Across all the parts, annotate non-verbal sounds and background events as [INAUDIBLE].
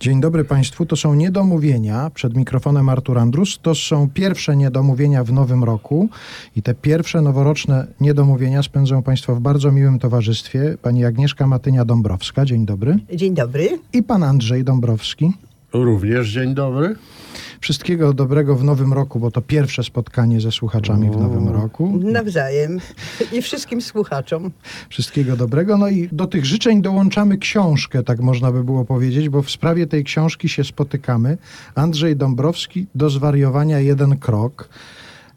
Dzień dobry Państwu. To są niedomówienia. Przed mikrofonem Artur Andrus. To są pierwsze niedomówienia w nowym roku. I te pierwsze noworoczne niedomówienia spędzą Państwo w bardzo miłym towarzystwie. Pani Agnieszka Matynia-Dąbrowska. Dzień dobry. Dzień dobry. I pan Andrzej Dąbrowski. Również dzień dobry. Wszystkiego dobrego w nowym roku, bo to pierwsze spotkanie ze słuchaczami w nowym roku. Nawzajem. I wszystkim słuchaczom. Wszystkiego dobrego. No i do tych życzeń dołączamy książkę, tak można by było powiedzieć, bo w sprawie tej książki się spotykamy. Andrzej Dąbrowski, do zwariowania jeden krok.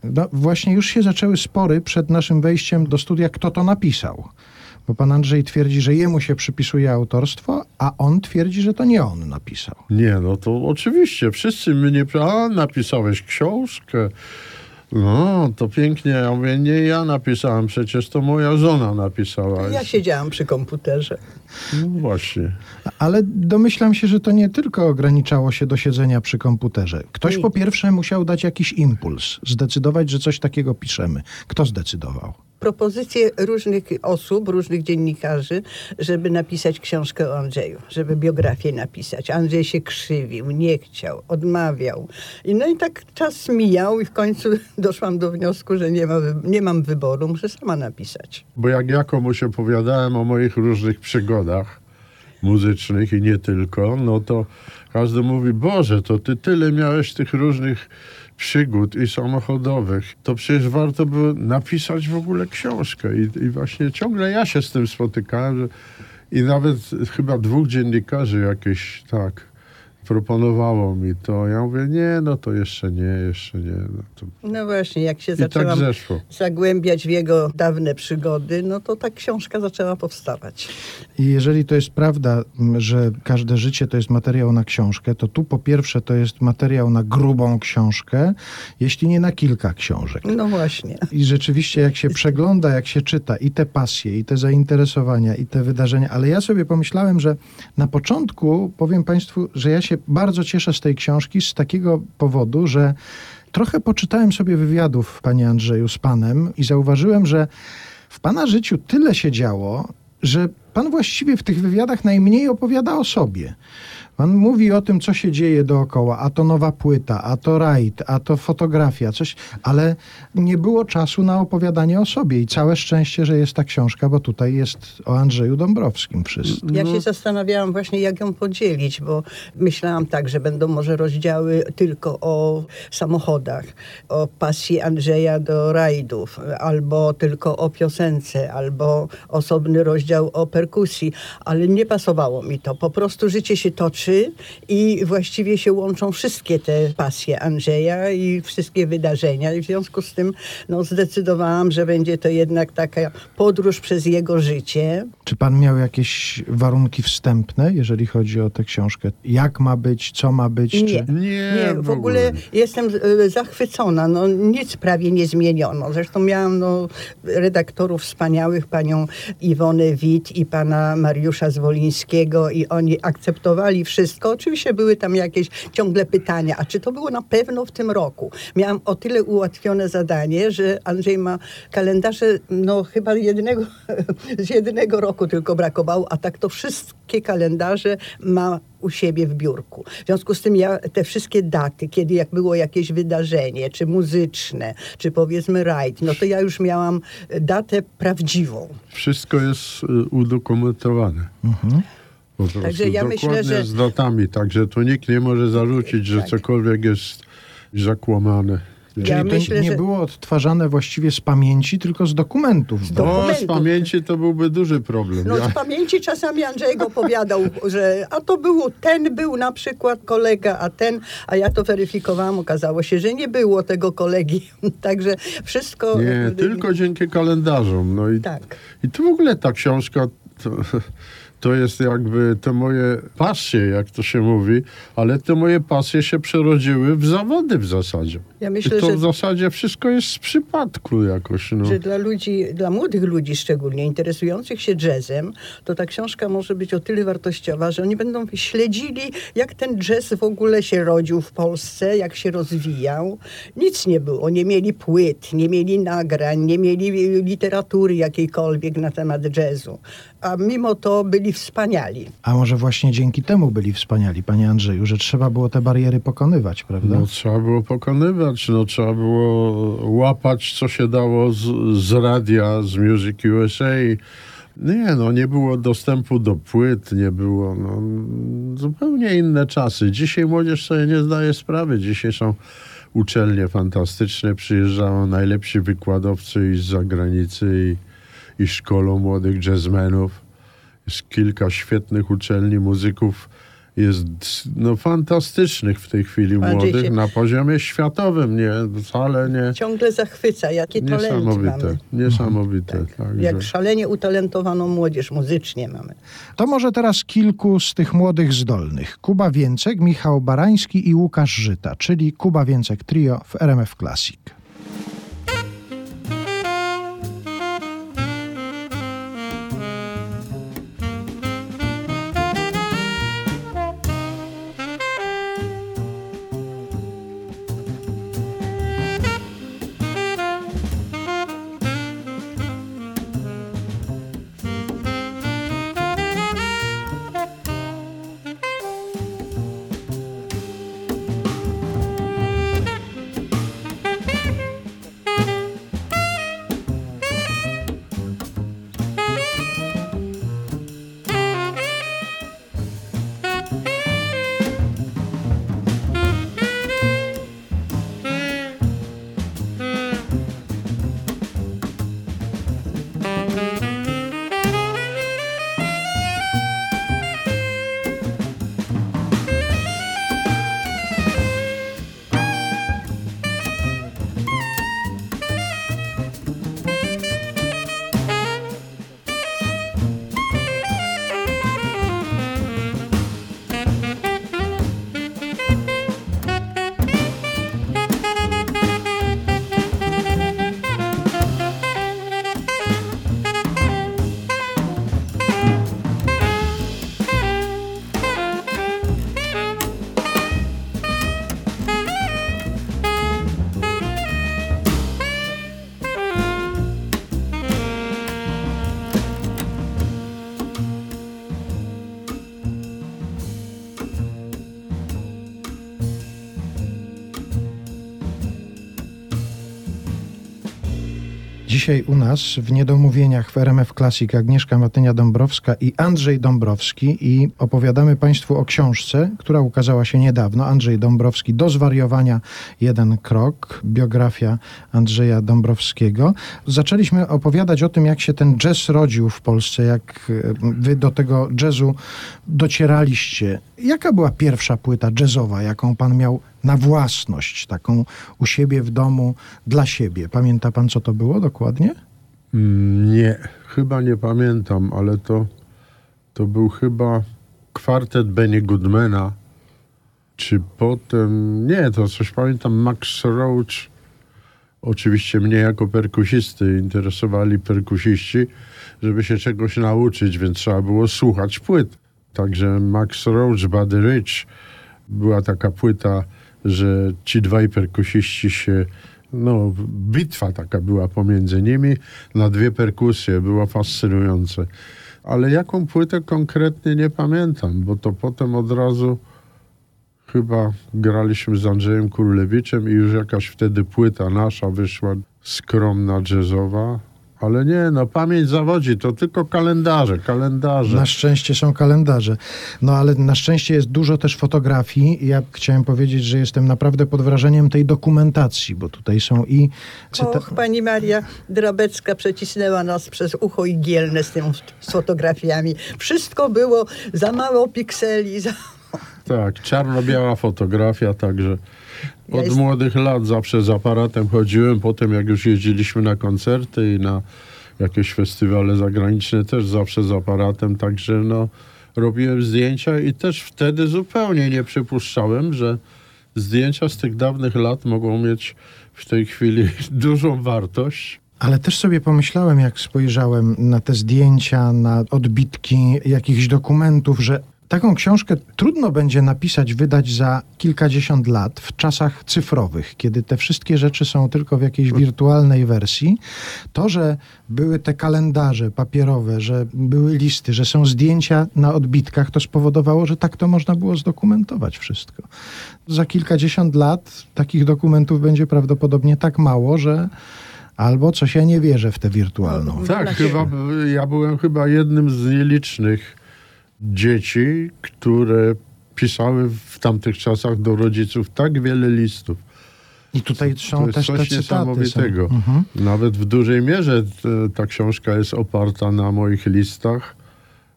No, właśnie już się zaczęły spory przed naszym wejściem do studia, kto to napisał. Bo pan Andrzej twierdzi, że jemu się przypisuje autorstwo, a on twierdzi, że to nie on napisał. Nie, no to oczywiście, wszyscy mnie, a napisałeś książkę, no to pięknie, ja mówię, nie ja napisałem, przecież to moja żona napisała. Ja siedziałam przy komputerze. No właśnie. Ale domyślam się, że to nie tylko ograniczało się do siedzenia przy komputerze. Ktoś Nie. po pierwsze musiał dać jakiś impuls, zdecydować, że coś takiego piszemy. Kto zdecydował? Propozycje różnych osób, różnych dziennikarzy, żeby napisać książkę o Andrzeju, żeby biografię napisać. Andrzej się krzywił, nie chciał, odmawiał. I no i tak czas mijał i w końcu [LAUGHS] doszłam do wniosku, że nie, ma, nie mam wyboru, muszę sama napisać. Bo jak ja komuś opowiadałem o moich różnych przygodach muzycznych i nie tylko, no to każdy mówi, Boże, to ty tyle miałeś tych różnych przygód i samochodowych, to przecież warto było napisać w ogóle książkę. I, i właśnie ciągle ja się z tym spotykałem, że, i nawet chyba dwóch dziennikarzy jakieś tak proponowało mi to. Ja mówię, nie, no to jeszcze nie, jeszcze nie. No, to... No właśnie, jak się I tak zaczęłam zeszło. zagłębiać w jego dawne przygody, no to ta książka zaczęła powstawać. I jeżeli to jest prawda, że każde życie to jest materiał na książkę, to tu po pierwsze to jest materiał na grubą książkę, jeśli nie na kilka książek. No właśnie. I rzeczywiście, jak się przegląda, jak się czyta i te pasje, i te zainteresowania, i te wydarzenia, ale ja sobie pomyślałem, że na początku powiem Państwu, że ja się bardzo cieszę z tej książki z takiego powodu, że trochę poczytałem sobie wywiadów, Panie Andrzeju, z Panem i zauważyłem, że w Pana życiu tyle się działo, że Pan właściwie w tych wywiadach najmniej opowiada o sobie. Pan mówi o tym, co się dzieje dookoła, a to nowa płyta, a to rajd, a to fotografia, coś, ale nie było czasu na opowiadanie o sobie i całe szczęście, że jest ta książka, bo tutaj jest o Andrzeju Dąbrowskim wszystko. Ja No. się zastanawiałam właśnie, jak ją podzielić, bo myślałam tak, że będą może rozdziały tylko o samochodach, o pasji Andrzeja do rajdów, albo tylko o piosence, albo osobny rozdział o perkusji, ale nie pasowało mi to. Po prostu życie się toczy i właściwie się łączą wszystkie te pasje Andrzeja i wszystkie wydarzenia. I w związku z tym no, zdecydowałam, że będzie to jednak taka podróż przez jego życie. Czy pan miał jakieś warunki wstępne, jeżeli chodzi o tę książkę? Jak ma być, co ma być? Nie. Czy... Nie, Nie, w ogóle jestem e, zachwycona. No, nic prawie nie zmieniono. Zresztą miałam no, redaktorów wspaniałych, panią Iwonę Wit i pana Mariusza Zwolińskiego i oni akceptowali wszystko. Oczywiście były tam jakieś ciągle pytania, a czy to było na pewno w tym roku? Miałam o tyle ułatwione zadanie, że Andrzej ma kalendarze, no chyba jednego, [LAUGHS] z jednego roku tylko brakowało, a tak to wszystkie kalendarze ma u siebie w biurku. W związku z tym ja te wszystkie daty, kiedy jak było jakieś wydarzenie, czy muzyczne, czy powiedzmy rajd, no to ja już miałam e, datę prawdziwą. Wszystko jest y, udokumentowane. Po prostu Także ja dokładnie myślę, że- z datami, także tu nikt nie może zarzucić, że Tak. cokolwiek jest zakłamane. Czyli Ja to myślę, nie że- było odtwarzane właściwie z pamięci, tylko z dokumentów. Do- No, z dokumentów. pamięci to byłby duży problem. No Ja, z pamięci czasami Andrzej go opowiadał, że a to było, ten był na przykład kolega, a ten, a ja to weryfikowałam, okazało się, że nie było tego kolegi. [LAUGHS] Także wszystko... nie, tylko dzięki kalendarzom. No i, Tak. i tu w ogóle ta książka to, to jest jakby te moje pasje, jak to się mówi, ale te moje pasje się przerodziły w zawody w zasadzie. Ja myślę, I to że- w zasadzie wszystko jest z przypadku jakoś. No. że dla ludzi, dla młodych ludzi szczególnie interesujących się jazzem, to ta książka może być o tyle wartościowa, że oni będą śledzili, jak ten jazz w ogóle się rodził w Polsce, jak się rozwijał. Nic nie było. Nie mieli płyt, nie mieli nagrań, nie mieli literatury jakiejkolwiek na temat jazzu. A mimo to byli wspaniali. A może właśnie dzięki temu byli wspaniali, panie Andrzeju, że trzeba było te bariery pokonywać, prawda? No trzeba było pokonywać, no trzeba było łapać, co się dało z, z radia, z Music USA. Nie, no nie było dostępu do płyt, nie było, no zupełnie inne czasy. Dzisiaj młodzież sobie nie zdaje sprawy. Dzisiaj są uczelnie fantastyczne, przyjeżdżają najlepsi wykładowcy i z zagranicy i, i szkolą młodych jazzmenów. Jest kilka świetnych uczelni muzyków, jest no, fantastycznych w tej chwili młodych się- na poziomie światowym, nie, wcale nie. Ciągle zachwyca, jakie talenty Niesamowite, mamy. niesamowite. Także. Jak szalenie utalentowaną młodzież muzycznie mamy. To może teraz kilku z tych młodych zdolnych. Kuba Więcek, Michał Barański i Łukasz Żyta, czyli Kuba Więcek Trio w RMF Classic. Dzisiaj u nas w Niedomówieniach w RMF Classic Agnieszka Matynia-Dąbrowska i Andrzej Dąbrowski i opowiadamy Państwu o książce, która ukazała się niedawno. Andrzej Dąbrowski do zwariowania jeden krok, biografia Andrzeja Dąbrowskiego. Zaczęliśmy opowiadać o tym, jak się ten jazz rodził w Polsce, jak e, wy do tego jazzu docieraliście. Jaka była pierwsza płyta jazzowa, jaką pan miał na własność, taką u siebie w domu dla siebie? Pamięta pan, co to było dokładnie? Mm, Nie, chyba nie pamiętam, ale to, to był chyba kwartet Benny Goodmana, czy potem, nie, to coś pamiętam, Max Roach. Oczywiście mnie jako perkusisty interesowali perkusiści, żeby się czegoś nauczyć, więc trzeba było słuchać płyt. Także Max Roach, Buddy Rich, była taka płyta, że ci dwaj perkusiści się, no bitwa taka była pomiędzy nimi na dwie perkusje, było fascynujące. Ale jaką płytę konkretnie nie pamiętam, bo to potem od razu chyba graliśmy z Andrzejem Królewiczem i już jakaś wtedy płyta nasza wyszła, skromna, jazzowa. Ale nie, no pamięć zawodzi, to tylko kalendarze, kalendarze. Na szczęście są kalendarze. No ale na szczęście jest dużo też fotografii. Ja chciałem powiedzieć, że jestem naprawdę pod wrażeniem tej dokumentacji, bo tutaj są i cyta- Och, pani Maria Drabecka przecisnęła nas przez ucho igielne z tym z fotografiami. Wszystko było za mało pikseli. Za... Tak, czarno-biała fotografia, także Ja od jest- młodych lat zawsze z aparatem chodziłem. Potem jak już jeździliśmy na koncerty i na jakieś festywale zagraniczne też zawsze z aparatem, także no robiłem zdjęcia i też wtedy zupełnie nie przypuszczałem, że zdjęcia z tych dawnych lat mogą mieć w tej chwili [LAUGHS] dużą wartość. Ale też sobie pomyślałem, jak spojrzałem na te zdjęcia, na odbitki jakichś dokumentów, że Taką książkę trudno będzie napisać, wydać za kilkadziesiąt lat w czasach cyfrowych, kiedy te wszystkie rzeczy są tylko w jakiejś wirtualnej wersji. To, że były te kalendarze papierowe, że były listy, że są zdjęcia na odbitkach, to spowodowało, że tak to można było zdokumentować wszystko. Za kilkadziesiąt lat takich dokumentów będzie prawdopodobnie tak mało, że albo coś ja nie wierzę w tę wirtualną. Tak, chyba, ja byłem chyba jednym z nielicznych dzieci, które pisały w tamtych czasach do rodziców tak wiele listów. I tutaj To są jest też te coś. Są. niesamowitego. Mhm. Nawet w dużej mierze ta książka jest oparta na moich listach.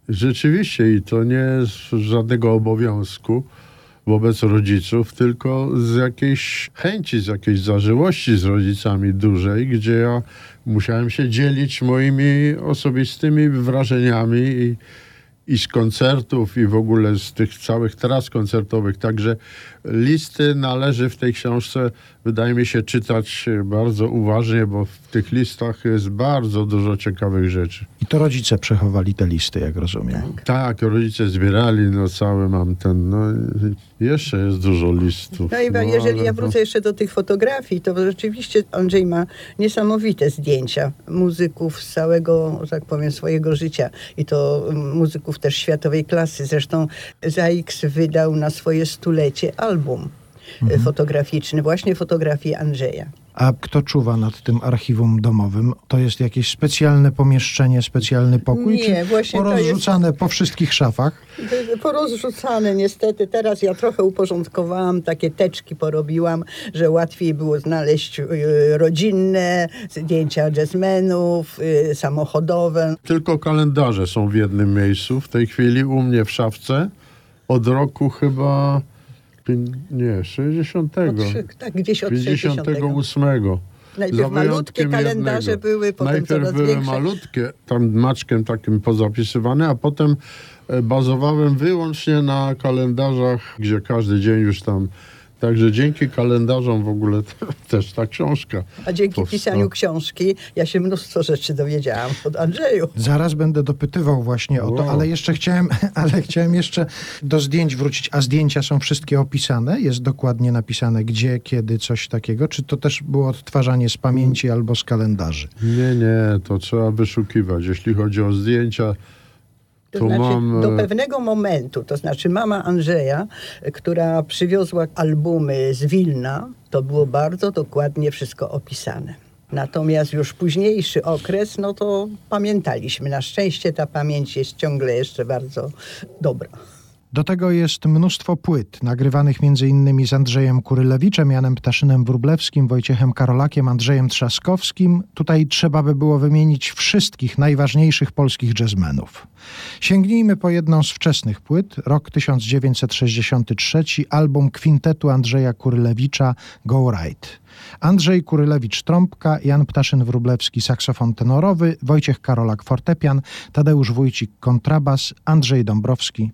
Rzeczywiście i to nie z żadnego obowiązku wobec rodziców, tylko z jakiejś chęci, z jakiejś zażyłości z rodzicami dużej, gdzie ja musiałem się dzielić moimi osobistymi wrażeniami i, i z koncertów, i w ogóle z tych całych tras koncertowych. Także listy należy w tej książce, wydaje mi się, czytać bardzo uważnie, bo w tych listach jest bardzo dużo ciekawych rzeczy. I to rodzice przechowali te listy, jak rozumiem. Tak, rodzice zbierali, no cały mam ten, no jeszcze jest dużo listów. No i wa- jeżeli ja to- wrócę jeszcze do tych fotografii, to rzeczywiście Andrzej ma niesamowite zdjęcia muzyków z całego, że tak powiem, swojego życia i to mm, muzyków też światowej klasy. Zresztą ZAX wydał na swoje stulecie album e, fotograficzny, właśnie fotografii Andrzeja. A kto czuwa nad tym archiwum domowym? To jest jakieś specjalne pomieszczenie, specjalny pokój? Nie, czy właśnie to porozrzucane po wszystkich szafach? Porozrzucane niestety. Teraz ja trochę uporządkowałam, takie teczki porobiłam, że łatwiej było znaleźć y, rodzinne, zdjęcia jazzmenów, y, samochodowe. Tylko kalendarze są w jednym miejscu. W tej chwili u mnie w szafce od roku chyba nie, 60. Od, tak, gdzieś od 60. 58. Najpierw malutkie kalendarze jednego. były, potem Najpierw coraz były większe. malutkie, tam maczkiem takim pozapisywane, a potem e, bazowałem wyłącznie na kalendarzach, gdzie każdy dzień już tam. Także dzięki kalendarzom w ogóle też ta książka. A dzięki powstała. pisaniu książki ja się mnóstwo rzeczy dowiedziałam od Andrzeju. Zaraz będę dopytywał właśnie o to, Wow. ale jeszcze chciałem, [LAUGHS] ale chciałem jeszcze do zdjęć wrócić. A zdjęcia są wszystkie opisane? Jest dokładnie napisane gdzie, kiedy, coś takiego? Czy to też było odtwarzanie z pamięci albo z kalendarzy? Nie, nie, to trzeba wyszukiwać. Jeśli chodzi o zdjęcia, To Tu znaczy mam, do e, pewnego momentu, to znaczy mama Andrzeja, która przywiozła albumy z Wilna, to było bardzo dokładnie wszystko opisane. Natomiast już późniejszy okres, no to pamiętaliśmy. Na szczęście ta pamięć jest ciągle jeszcze bardzo dobra. Do tego jest mnóstwo płyt, nagrywanych m.in. z Andrzejem Kurylewiczem, Janem Ptaszynem Wróblewskim, Wojciechem Karolakiem, Andrzejem Trzaskowskim. Tutaj trzeba by było wymienić wszystkich najważniejszych polskich jazzmenów. Sięgnijmy po jedną z wczesnych płyt, rok 1963, album kwintetu Andrzeja Kurylewicza Go Right. Andrzej Kurylewicz trąbka, Jan Ptaszyn-Wróblewski saksofon tenorowy, Wojciech Karolak fortepian, Tadeusz Wójcik kontrabas, Andrzej Dąbrowski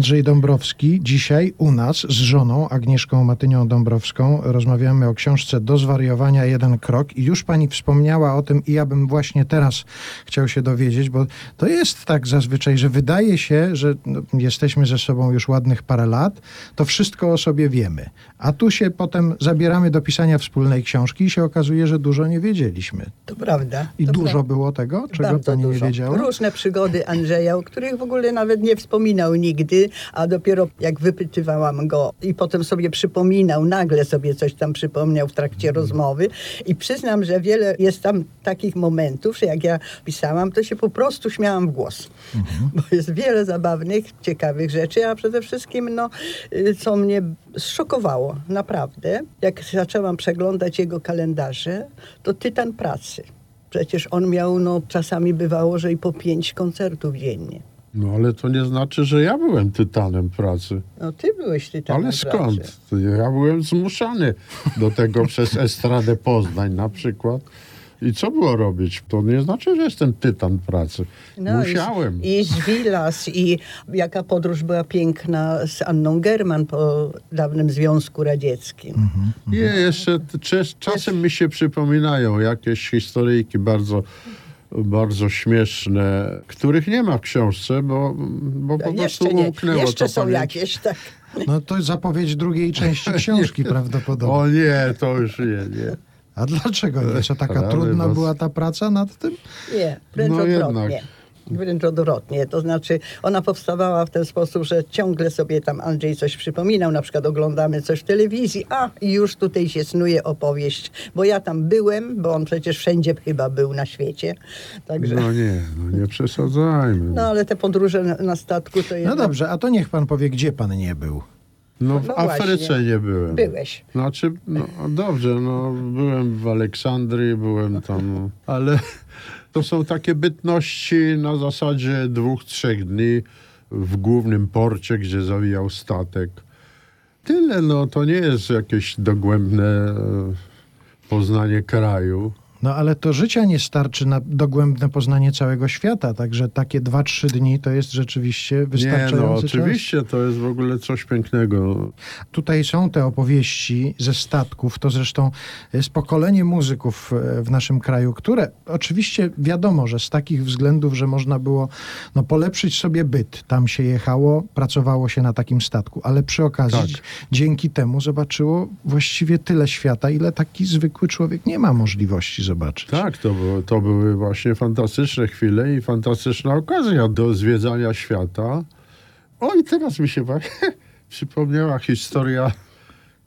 Andrzej Dąbrowski dzisiaj u nas z żoną Agnieszką Matynią Dąbrowską rozmawiamy o książce Do zwariowania jeden krok i już pani wspomniała o tym i ja bym właśnie teraz chciał się dowiedzieć, bo to jest tak zazwyczaj, że wydaje się, że no, jesteśmy ze sobą już ładnych parę lat, to wszystko o sobie wiemy. A tu się potem zabieramy do pisania wspólnej książki i się okazuje, że dużo nie wiedzieliśmy. To prawda. I to dużo prawda. było tego, czego Bardzo pani dużo. nie wiedziała? Różne przygody Andrzeja, o których w ogóle nawet nie wspominał nigdy, a dopiero jak wypytywałam go i potem sobie przypominał, nagle sobie coś tam przypomniał w trakcie Mhm. rozmowy i przyznam, że wiele jest tam takich momentów, że jak ja pisałam, to się po prostu śmiałam w głos. Mhm. [LAUGHS] Bo jest wiele zabawnych, ciekawych rzeczy, a przede wszystkim, no, y, co mnie zszokowało, naprawdę, jak zaczęłam przeglądać jego kalendarze, to tytan pracy. Przecież on miał, no czasami bywało, że i po pięć koncertów dziennie. No ale to nie znaczy, że ja byłem tytanem pracy. No ty byłeś tytanem Ale pracy. skąd? Ja byłem zmuszany do tego przez Estradę Poznań na przykład. I co było robić? To nie znaczy, że jestem tytan pracy. No Musiałem. I, z Wilas, i jaka podróż była piękna z Anną German po dawnym Związku Radzieckim. Mhm. Nie, jeszcze czasem mi się przypominają jakieś historyjki bardzo, bardzo śmieszne, których nie ma w książce, bo, bo po prostu jeszcze nie, umknęło jeszcze to są pamięci. jakieś, tak. No to zapowiedź drugiej części książki [LAUGHS] prawdopodobnie. O nie, to już nie, nie. A dlaczego nie? Co taka Ale trudna was- była ta praca nad tym? Nie, wręcz No odwrotnie. jednak. Wręcz odwrotnie. To znaczy, ona powstawała w ten sposób, że ciągle sobie tam Andrzej coś przypominał, na przykład oglądamy coś w telewizji, a i już tutaj się snuje opowieść, bo ja tam byłem, bo on przecież wszędzie chyba był na świecie. Także, no, No nie, no nie przesadzajmy. ale te podróże na, statku to No jednak... dobrze, a to niech pan powie, gdzie pan nie był. No w No Afryce właśnie. nie byłem. Byłeś. Znaczy, no dobrze, no byłem w Aleksandrii, byłem tam, ale to są takie bytności na zasadzie dwóch, trzech dni w głównym porcie, gdzie zawijał statek. Tyle, no to nie jest jakieś dogłębne e, poznanie kraju. No ale to życia nie starczy na dogłębne poznanie całego świata, także takie dwa, trzy dni to jest rzeczywiście Nie, wystarczający no czas. oczywiście to jest w ogóle coś pięknego. Tutaj są te opowieści ze statków, to zresztą jest pokolenie muzyków e, w naszym kraju, które oczywiście wiadomo, że z takich względów, że można było no, polepszyć sobie byt, tam się jechało, pracowało się na takim statku, ale przy okazji Tak. dzięki temu zobaczyło właściwie tyle świata, ile taki zwykły człowiek nie ma możliwości zobaczyć. Tak, to, było, to były właśnie fantastyczne chwile i fantastyczna okazja do zwiedzania świata. O i teraz mi się właśnie [LAUGHS] przypomniała historia,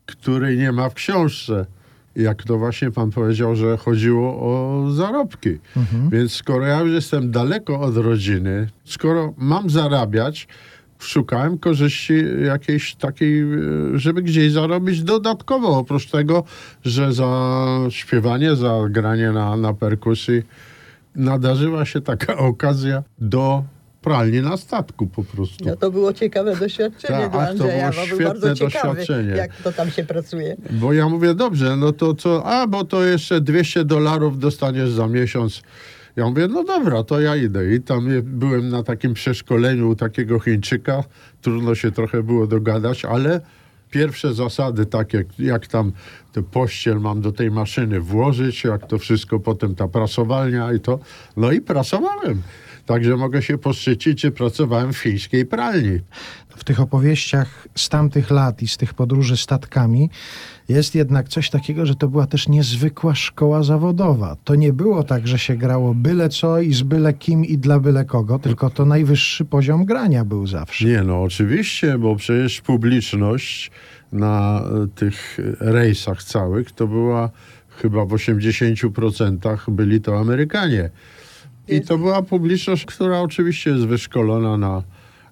której nie ma w książce. Jak to właśnie pan powiedział, że chodziło o zarobki. Więc skoro ja już jestem daleko od rodziny, skoro mam zarabiać, szukałem korzyści jakiejś takiej, e, żeby gdzieś zarobić dodatkowo, oprócz tego, że za śpiewanie, za granie na, na perkusji nadarzyła się taka [LAUGHS] okazja do pralni na statku po prostu. No to było ciekawe doświadczenie Tak, dla ach, to Andrzeja, było bo był bardzo świetne ciekawy, doświadczenie. jak to tam się pracuje. Bo ja mówię, dobrze, no to co, a bo to jeszcze 200 dolarów dostaniesz za miesiąc. Ja mówię, no dobra, to ja idę. I tam byłem na takim przeszkoleniu u takiego Chińczyka. Trudno się trochę było dogadać, ale pierwsze zasady takie, jak tam ten pościel mam do tej maszyny włożyć, jak to wszystko potem ta prasowalnia i to. No i pracowałem. Także mogę się poszczycić, że pracowałem w chińskiej pralni. w tych opowieściach z tamtych lat i z tych podróży statkami jest jednak coś takiego, że to była też niezwykła szkoła zawodowa. To nie było tak, że się grało byle co i z byle kim i dla byle kogo, tylko to najwyższy poziom grania był zawsze. Nie, no oczywiście, bo przecież publiczność na e, tych rejsach całych to była chyba w 80% byli to Amerykanie. I to była publiczność, która oczywiście jest wyszkolona na,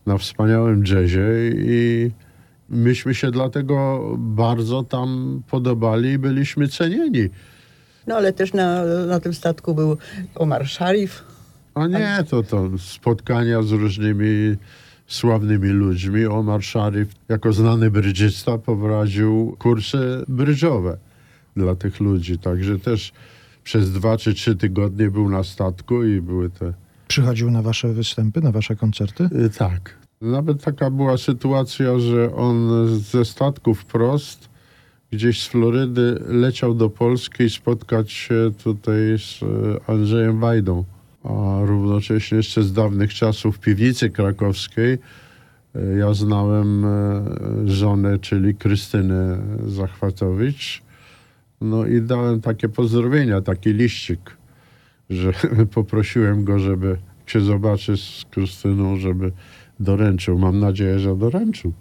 na wspaniałym jazzie i myśmy się dlatego bardzo tam podobali i byliśmy cenieni. No ale też na, na tym statku był Omar Sharif. A nie, to, to spotkania z różnymi sławnymi ludźmi. Omar Sharif, jako znany brydżysta, poprowadził kursy brydżowe dla tych ludzi. Także też przez dwa czy trzy tygodnie był na statku i były te... Przychodził na wasze występy, na wasze koncerty? y, Tak. Nawet taka była sytuacja, że on ze statku wprost gdzieś z Florydy leciał do Polski spotkać się tutaj z e, Andrzejem Wajdą. A równocześnie jeszcze z dawnych czasów w piwnicy krakowskiej e, ja znałem żonę, czyli Krystynę Zachwatowicz. No i dałem takie pozdrowienia, taki liścik, że [LAUGHS] poprosiłem go, żeby jak się zobaczy z Krystyną, żeby doręczył. Mam nadzieję, że doręczył.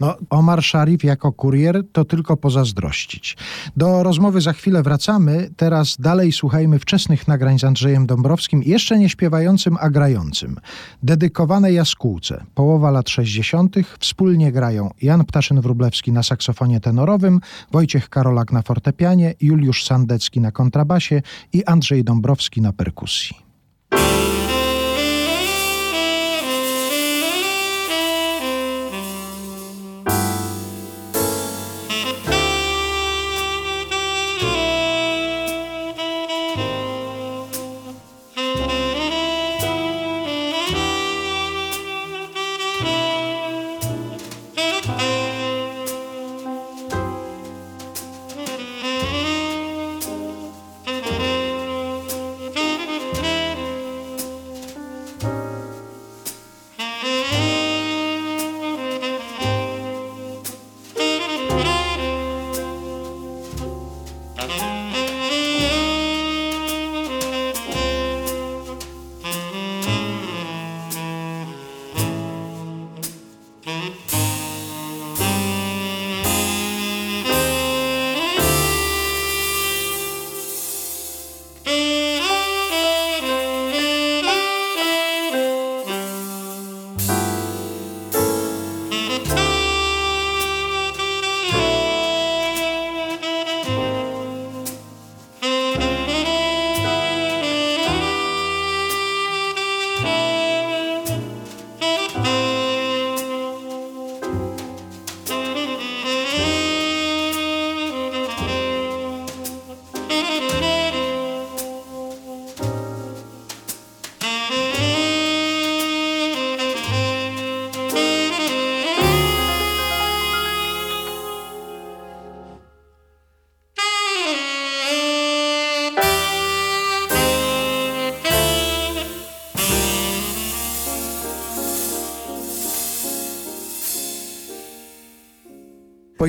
No, Omar Sharif jako kurier to tylko pozazdrościć. Do rozmowy za chwilę wracamy. Teraz dalej słuchajmy wczesnych nagrań z Andrzejem Dąbrowskim, jeszcze nie śpiewającym, a grającym. Dedykowane jaskółce. Połowa lat 60. Wspólnie grają Jan Ptaszyn-Wróblewski na saksofonie tenorowym, Wojciech Karolak na fortepianie, Juliusz Sandecki na kontrabasie i Andrzej Dąbrowski na perkusji.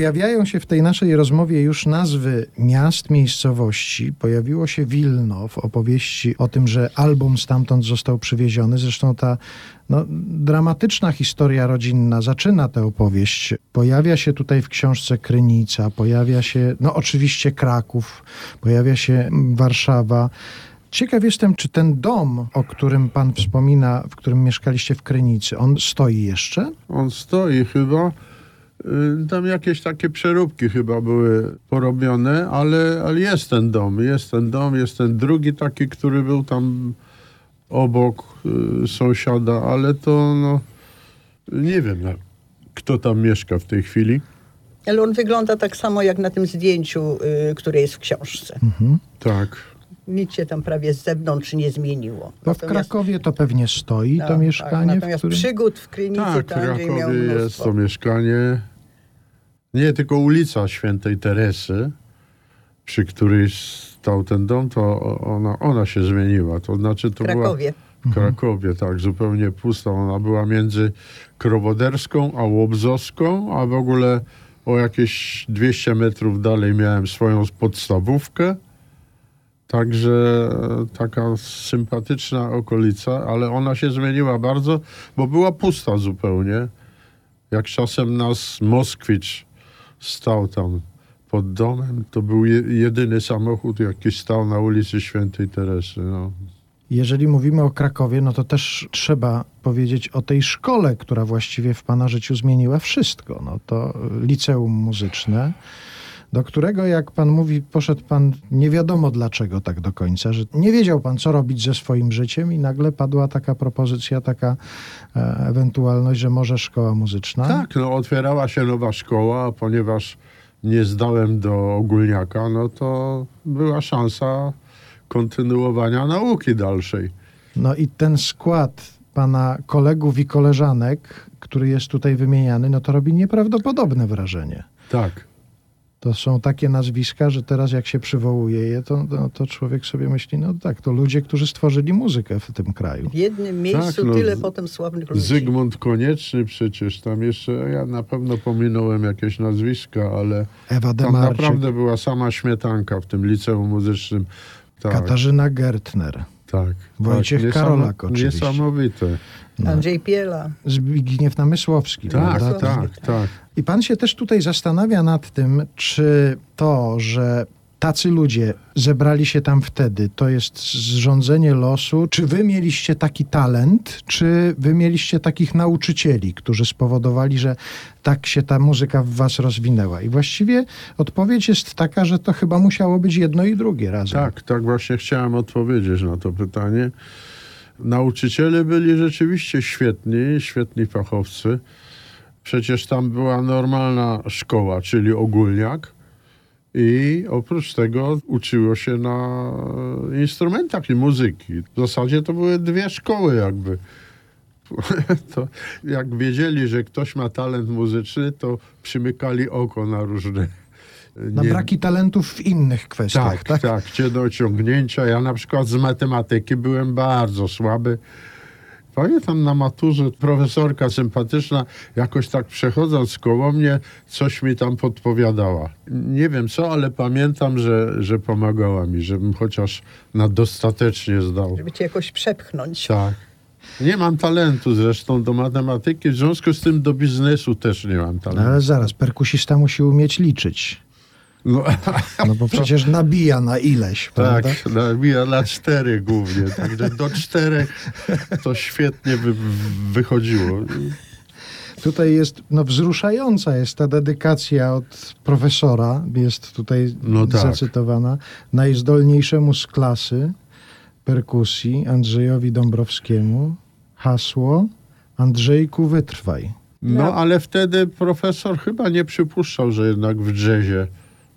Pojawiają się w tej naszej rozmowie już nazwy miast, miejscowości. Pojawiło się Wilno w opowieści o tym, że album stamtąd został przywieziony. Zresztą ta no, dramatyczna historia rodzinna zaczyna tę opowieść. Pojawia się tutaj w książce Krynica, pojawia się, no oczywiście Kraków, pojawia się Warszawa. Ciekaw jestem, czy ten dom, o którym pan wspomina, w którym mieszkaliście w Krynicy, on stoi jeszcze? On stoi chyba. Y, Tam jakieś takie przeróbki chyba były porobione, ale, ale jest ten dom. Jest ten dom, jest ten drugi taki, który był tam obok y, sąsiada, ale to no, nie wiem, kto tam mieszka w tej chwili. Ale on wygląda tak samo jak na tym zdjęciu, y, które jest w książce. Tak. Nic się tam prawie z zewnątrz nie zmieniło. Bo w Krakowie to pewnie stoi tak, to mieszkanie, tak, w natomiast którym... przygód w Krynicy Tak, w to Andrzej miał Krakowie jest mnóstwo. to mieszkanie. Nie tylko ulica Świętej Teresy, przy której stał ten dom, to ona, ona się zmieniła. To znaczy to W Krakowie. była w Krakowie, tak, zupełnie pusta. Ona była między Krowoderską a Łobzowską, a w ogóle o jakieś 200 metrów dalej miałem swoją podstawówkę. Także e, taka sympatyczna okolica, ale ona się zmieniła bardzo, bo była pusta zupełnie. Jak czasem nas Moskwicz stał tam pod domem, to był je, jedyny samochód, jaki stał na ulicy Świętej Teresy. No. Jeżeli mówimy o Krakowie, no to też trzeba powiedzieć o tej szkole, która właściwie w pana życiu zmieniła wszystko. No to liceum muzyczne, do którego, jak pan mówi, poszedł pan nie wiadomo dlaczego tak do końca, że nie wiedział pan, co robić ze swoim życiem i nagle padła taka propozycja, taka e, ewentualność, że może szkoła muzyczna. Tak, no otwierała się nowa szkoła, ponieważ nie zdałem do ogólniaka, no to była szansa kontynuowania nauki dalszej. No i ten skład pana kolegów i koleżanek, który jest tutaj wymieniany, no to robi nieprawdopodobne wrażenie. Tak. To są takie nazwiska, że teraz jak się przywołuje je, to, to, to człowiek sobie myśli, no tak, to ludzie, którzy stworzyli muzykę w tym kraju. W jednym miejscu Tak, no, tyle potem sławnych ludzi. Zygmunt Konieczny przecież, tam jeszcze, ja na pewno pominąłem jakieś nazwiska, ale Ewa tam Demarczyk, naprawdę była sama śmietanka w tym liceum muzycznym. Tak, Katarzyna Gertner, tak. Wojciech tak. Karolak oczywiście. Niesamowite. Andrzej Piela. Zbigniew Namysłowski. Tak, prawda? tak, tak. I pan się też tutaj zastanawia nad tym, czy to, że tacy ludzie zebrali się tam wtedy, to jest zrządzenie losu, czy wy mieliście taki talent, czy wy mieliście takich nauczycieli, którzy spowodowali, że tak się ta muzyka w was rozwinęła. I właściwie odpowiedź jest taka, że to chyba musiało być jedno i drugie razem. Tak, tak właśnie chciałem odpowiedzieć na to pytanie. Nauczyciele byli rzeczywiście świetni, świetni fachowcy. Przecież tam była normalna szkoła, czyli ogólniak. I oprócz tego uczyło się na instrumentach i muzyki. W zasadzie to były dwie szkoły jakby. [LAUGHS] To jak wiedzieli, że ktoś ma talent muzyczny, to przymykali oko na różne... Na nie- braki talentów w innych kwestiach, tak, tak? tak, gdzie do osiągnięcia. Ja na przykład z matematyki byłem bardzo słaby. Pamiętam na maturze profesorka sympatyczna, jakoś tak przechodząc koło mnie, coś mi tam podpowiadała. Nie wiem co, ale pamiętam, że, że pomagała mi, żebym chociaż na dostatecznie zdał. Żeby cię jakoś przepchnąć. Tak. Nie mam talentu zresztą do matematyki, w związku z tym do biznesu też nie mam No talentu. ale zaraz, perkusista musi umieć liczyć. No, No bo przecież nabija na ileś, prawda? Tak, nabija na cztery głównie, także do czterech to świetnie by, wychodziło. Tutaj jest, no wzruszająca jest ta dedykacja od profesora, jest tutaj No tak. zacytowana, najzdolniejszemu z klasy perkusji Andrzejowi Dąbrowskiemu. Hasło Andrzejku wytrwaj. No ale wtedy profesor chyba nie przypuszczał, że jednak w jazzie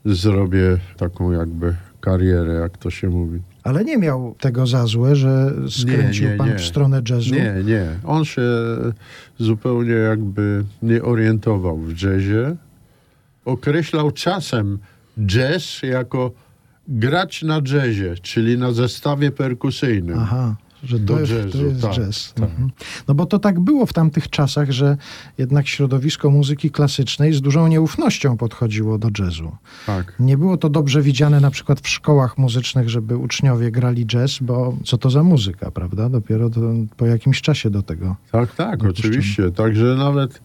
zrobię taką jakby karierę, jak to się mówi. Ale nie miał tego za złe, że skręcił nie, pan nie. w stronę jazzu. Nie, nie. On się zupełnie jakby nie orientował w jazzie. Określał czasem jazz jako grać na jazzie, czyli na zestawie perkusyjnym. Aha, że to, Do jest, to jazzu, jest tak, jazz. tak. Mhm. No bo to tak było w tamtych czasach, że jednak środowisko muzyki klasycznej z dużą nieufnością podchodziło do jazzu. Tak. Nie było to dobrze widziane na przykład w szkołach muzycznych, żeby uczniowie grali jazz, bo co to za muzyka, prawda? Dopiero to, po jakimś czasie do tego. Tak, tak, Dopuszczamy. oczywiście. Także nawet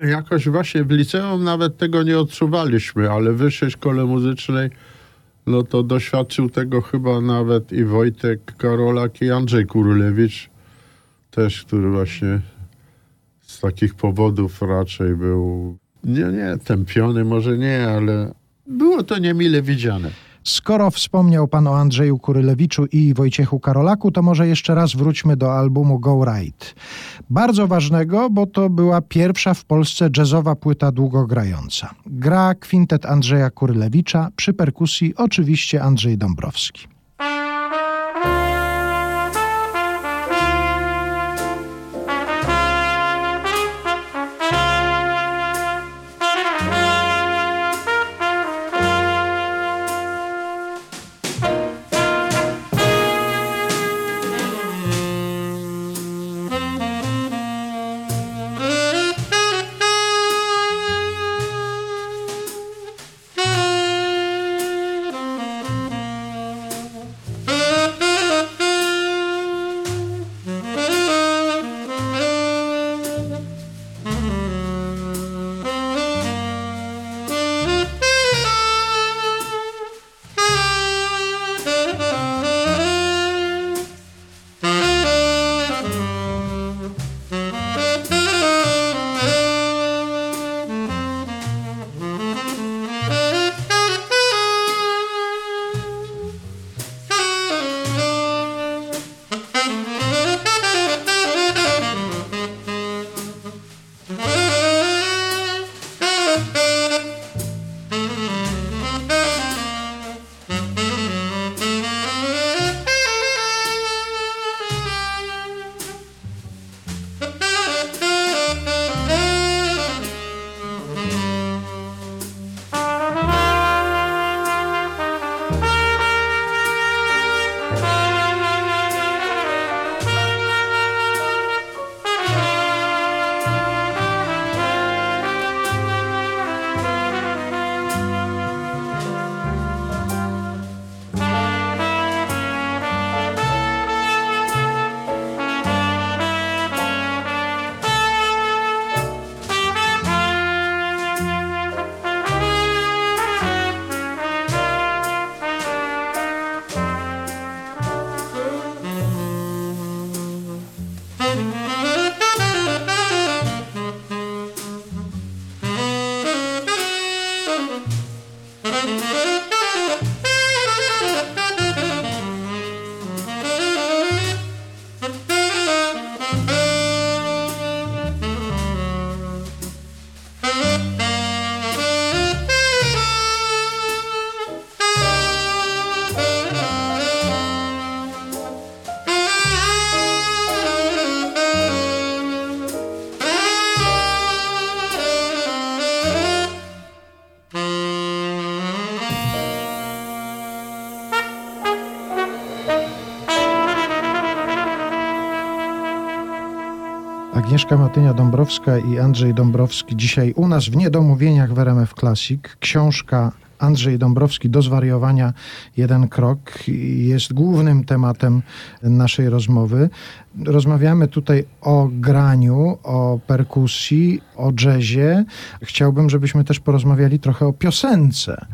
jakoś właśnie w liceum nawet tego nie odczuwaliśmy, ale w wyższej szkole muzycznej no to doświadczył tego chyba nawet i Wojtek Karolak i Andrzej Kurulewicz też, który właśnie z takich powodów raczej był nie, nie, tępiony może nie, ale było to niemile widziane. Skoro wspomniał pan o Andrzeju Kurylewiczu i Wojciechu Karolaku, to może jeszcze raz wróćmy do albumu Go Right. Bardzo ważnego, bo to była pierwsza w Polsce jazzowa płyta długogrająca. Gra kwintet Andrzeja Kurylewicza, przy perkusji oczywiście Andrzej Dąbrowski. Agnieszka Matynia-Dąbrowska i Andrzej Dąbrowski dzisiaj u nas w Niedomówieniach w RMF Classic. Książka Andrzej Dąbrowski do zwariowania jeden krok jest głównym tematem naszej rozmowy. Rozmawiamy tutaj o graniu, o perkusji, o jazzie. Chciałbym, żebyśmy też porozmawiali trochę o piosence.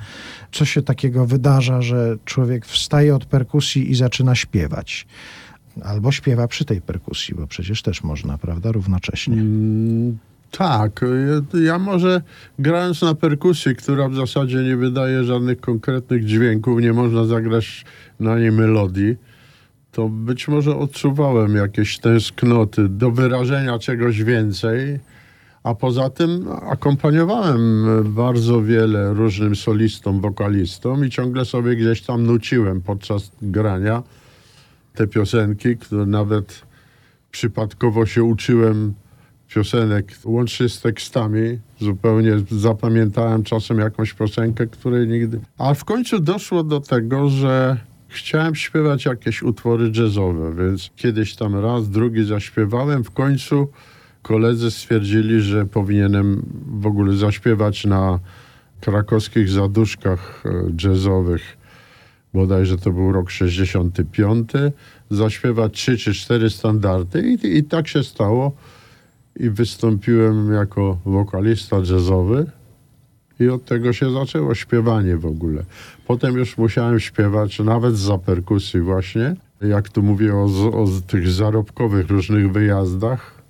Co się takiego wydarza, że człowiek wstaje od perkusji i zaczyna śpiewać? Albo śpiewa przy tej perkusji, bo przecież też można, prawda, równocześnie. Mm, tak, ja, ja może grając na perkusji, która w zasadzie nie wydaje żadnych konkretnych dźwięków, nie można zagrać na niej melodii, to być może odczuwałem jakieś tęsknoty do wyrażenia czegoś więcej, a poza tym akompaniowałem bardzo wiele różnym solistom, wokalistom i ciągle sobie gdzieś tam nuciłem podczas grania te piosenki, które nawet przypadkowo się uczyłem piosenek, łącznie z tekstami. Zupełnie zapamiętałem czasem jakąś piosenkę, której nigdy... A w końcu doszło do tego, że chciałem śpiewać jakieś utwory jazzowe, więc kiedyś tam raz, drugi zaśpiewałem. W końcu koledzy stwierdzili, że powinienem w ogóle zaśpiewać na krakowskich zaduszkach e, jazzowych bodajże to był rok 65, zaśpiewać trzy czy cztery standardy i, i tak się stało. I wystąpiłem jako wokalista jazzowy i od tego się zaczęło śpiewanie w ogóle. Potem już musiałem śpiewać nawet za perkusji właśnie, jak tu mówię o, o tych zarobkowych różnych wyjazdach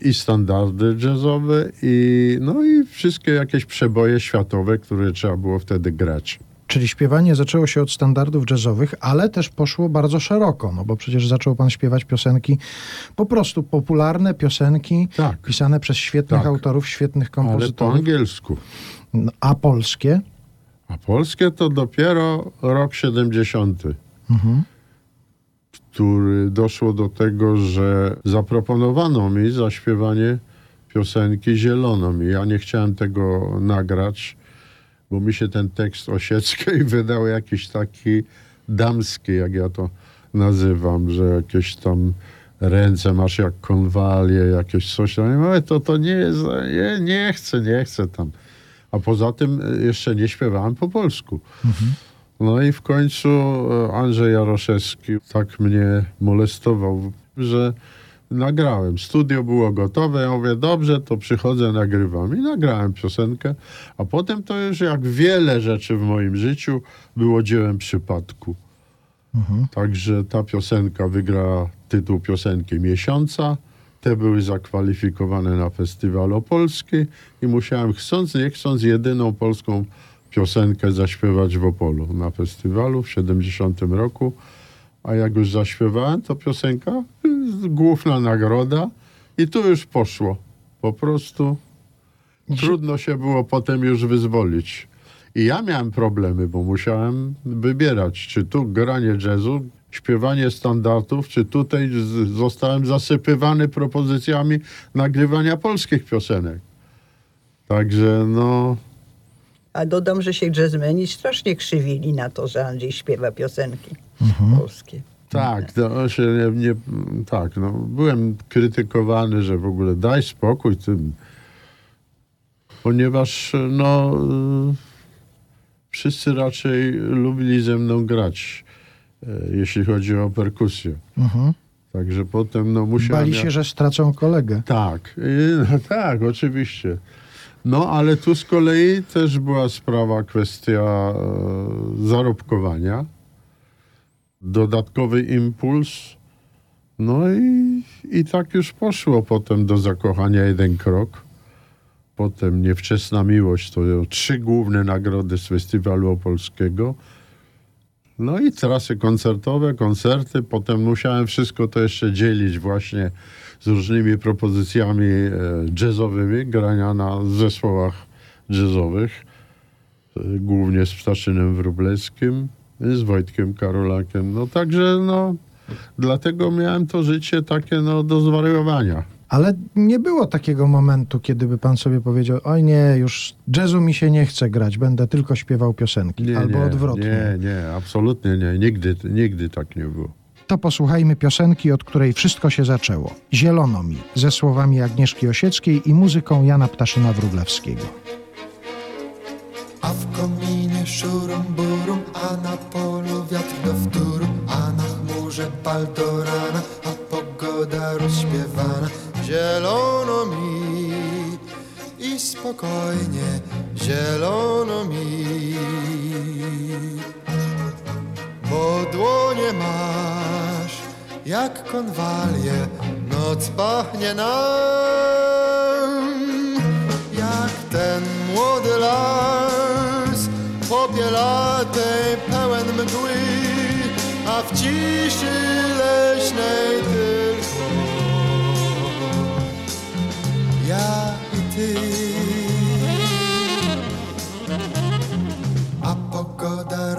i standardy jazzowe i no i wszystkie jakieś przeboje światowe, które trzeba było wtedy grać. Czyli śpiewanie zaczęło się od standardów jazzowych, ale też poszło bardzo szeroko, no bo przecież zaczął pan śpiewać piosenki, po prostu popularne piosenki, Tak. pisane przez świetnych Tak. autorów, świetnych Ale po kompozytorów. angielsku. No, A polskie? A polskie to dopiero rok 70, Mhm. który doszło do tego, że zaproponowano mi zaśpiewanie piosenki Zieloną. I ja nie chciałem tego nagrać, bo mi się ten tekst Osieckiej wydał jakiś taki damski, jak ja to nazywam, że jakieś tam ręce masz jak konwalie, jakieś coś. Ja mówię, to, to nie jest, nie, nie chcę, nie chcę tam. A poza tym e, jeszcze nie śpiewałem po polsku. No i w końcu e, Andrzej Jaroszewski tak mnie molestował, że nagrałem. Studio było gotowe, ja mówię, dobrze, to przychodzę, nagrywam. I nagrałem piosenkę, a potem to już jak wiele rzeczy w moim życiu było dziełem przypadku. Także ta piosenka wygra tytuł piosenki miesiąca. Te były zakwalifikowane na festiwal opolski i musiałem chcąc, nie chcąc, jedyną polską piosenkę zaśpiewać w Opolu na festiwalu w 70 roku. A jak już zaśpiewałem, to piosenka, główna nagroda i tu już poszło. Po prostu trudno się było potem już wyzwolić. I ja miałem problemy, bo musiałem wybierać, czy tu granie jazzu, śpiewanie standardów, czy tutaj zostałem zasypywany propozycjami nagrywania polskich piosenek. Także no, A dodam, że się jazzmeni strasznie krzywili na to, że Andrzej śpiewa piosenki polskie. Tak, to się nie, nie, tak, no, byłem krytykowany, że w ogóle daj spokój tym, ponieważ no, wszyscy raczej lubili ze mną grać, e, jeśli chodzi o perkusję. Mhm. Także potem no, musiałem... Bali się, że stracą kolegę. Tak, no, tak, oczywiście. No, ale tu z kolei też była sprawa, kwestia e, zarobkowania. Dodatkowy impuls No i, i tak już poszło potem do zakochania jeden krok. Potem Niewczesna Miłość, to trzy główne nagrody z Festiwalu Opolskiego. No i trasy koncertowe, koncerty. Potem musiałem wszystko to jeszcze dzielić właśnie z różnymi propozycjami e, jazzowymi, grania na zespołach jazzowych. E, Głównie z Ptaszynem Wróblewskim, z Wojtkiem Karolakiem. No także no, dlatego miałem to życie takie no, do zwariowania. Ale nie było takiego momentu, kiedy by pan sobie powiedział, oj nie, już jazzu mi się nie chce grać, będę tylko śpiewał piosenki. Albo nie, odwrotnie. Nie, nie, absolutnie nie. Nigdy, nigdy tak nie było. To posłuchajmy piosenki, od której wszystko się zaczęło. Zielono mi, ze słowami Agnieszki Osieckiej i muzyką Jana Ptaszyna Wróblewskiego. A w kominie szurum burum, a na polu wiatr do wtóru, a na chmurze pal do rana, a pogoda rozśpiewana. Zielono mi i spokojnie, zielono mi. Dłonie masz jak konwalie, noc pachnie nam jak ten młody las popielatej pełen mgły, a w ciszy leśnej tylko ja i ty.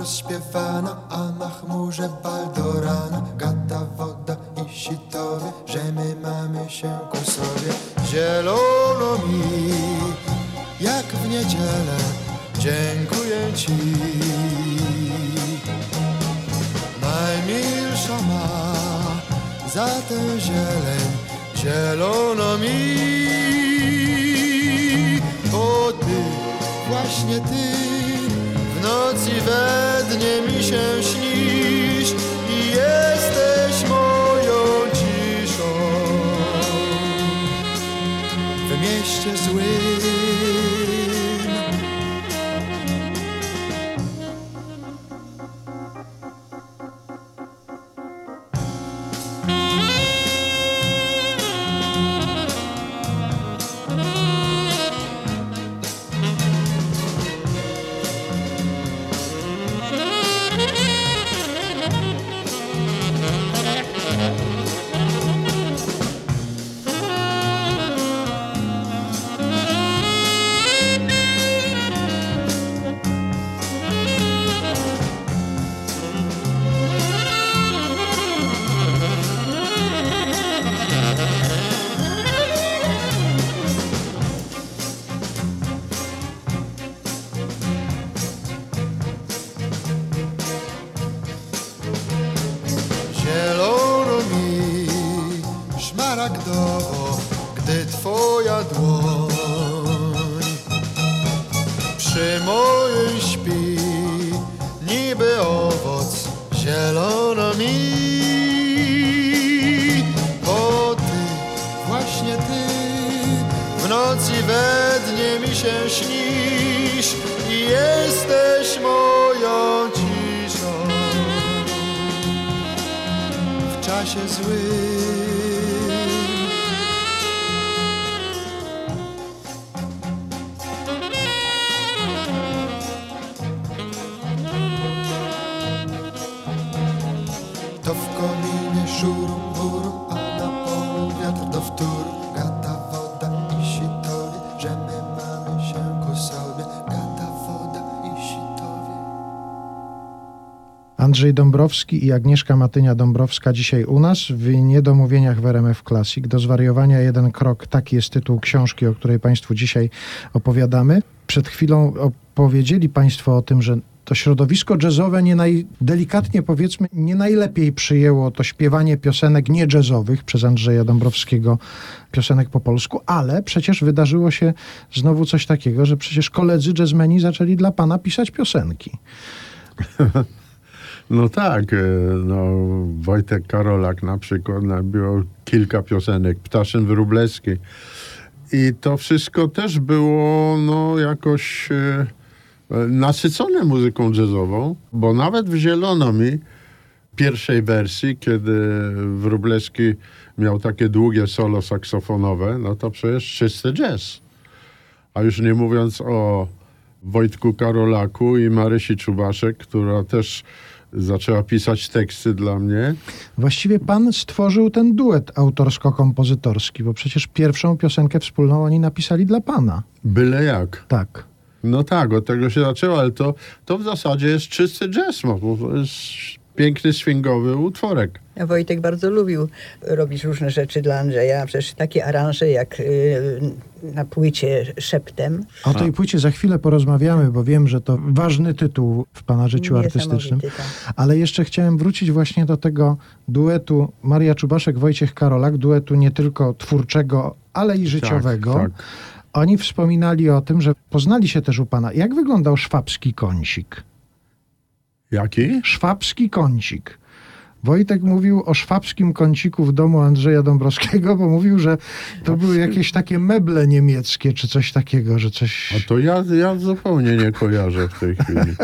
Rozśpiewana, a na chmurze baldorana. Gata woda i sitowie, że my mamy się ku sobie. Zielono mi, jak w niedzielę, dziękuję ci. Najmilsza ma za tę zieleń, zielono mi. Bo ty, właśnie ty w nocy we dnie mi się śnisz i jesteś moją ciszą w mieście złym. Andrzej Dąbrowski i Agnieszka Matynia-Dąbrowska dzisiaj u nas w Niedomówieniach w RMF Classic. Do zwariowania jeden krok, taki jest tytuł książki, o której Państwu dzisiaj opowiadamy. Przed chwilą opowiedzieli Państwo o tym, że to środowisko jazzowe nie naj, delikatnie powiedzmy, nie najlepiej przyjęło to śpiewanie piosenek nie jazzowych przez Andrzeja Dąbrowskiego, piosenek po polsku, ale przecież wydarzyło się znowu coś takiego, że przecież koledzy jazzmeni zaczęli dla Pana pisać piosenki. [LAUGHS] No tak, e, no, Wojtek Karolak na przykład nabił kilka piosenek, Ptaszyn Wróblewski. I to wszystko też było no, jakoś e, e, nasycone muzyką jazzową, bo nawet w Zielonomi pierwszej wersji, kiedy Wróblewski miał takie długie solo saksofonowe, no to przecież czysty jazz. A już nie mówiąc o Wojtku Karolaku i Marysi Czubaszek, która też zaczęła pisać teksty dla mnie. Właściwie pan stworzył ten duet autorsko-kompozytorski, bo przecież pierwszą piosenkę wspólną oni napisali dla pana. Byle jak. Tak. No tak, od tego się zaczęło, ale to, to w zasadzie jest czysty jazz, bo to jest piękny, swingowy utworek. Wojtek bardzo lubił robić różne rzeczy dla Andrzeja. Przecież takie aranże jak y, na płycie Szeptem. O tej płycie za chwilę porozmawiamy, bo wiem, że to ważny tytuł w pana życiu artystycznym. Tak. Ale jeszcze chciałem wrócić właśnie do tego duetu Maria Czubaszek, Wojciech Karolak, duetu nie tylko twórczego, ale i życiowego. tak. Oni wspominali o tym, że poznali się też u pana. Jak wyglądał szwabski kącik? Jaki? Szwabski kącik. Wojtek mówił o szwabskim kąciku w domu Andrzeja Dąbrowskiego, bo mówił, że to były jakieś takie meble niemieckie, czy coś takiego, że coś... A to ja, ja zupełnie nie kojarzę w tej chwili.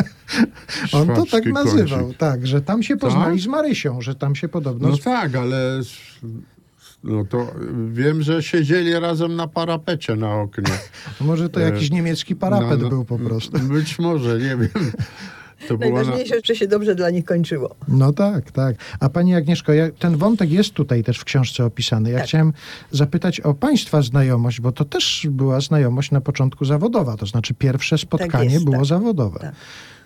[LAUGHS] On to tak nazywał, kącik. tak, że tam się poznali Tak? z Marysią, że tam się podobno... No tak, ale no to wiem, że siedzieli razem na parapecie na oknie. [LAUGHS] Może to jakiś niemiecki parapet Na- na- był po prostu. [LAUGHS] Być może, nie wiem. To była na, Najważniejsze, że się dobrze dla nich kończyło. No tak, tak. A pani Agnieszko, ja, ten wątek jest tutaj też w książce opisany. Ja Tak. chciałem zapytać o państwa znajomość, bo to też była znajomość na początku zawodowa, to znaczy pierwsze spotkanie jest, było tak. zawodowe. Tak.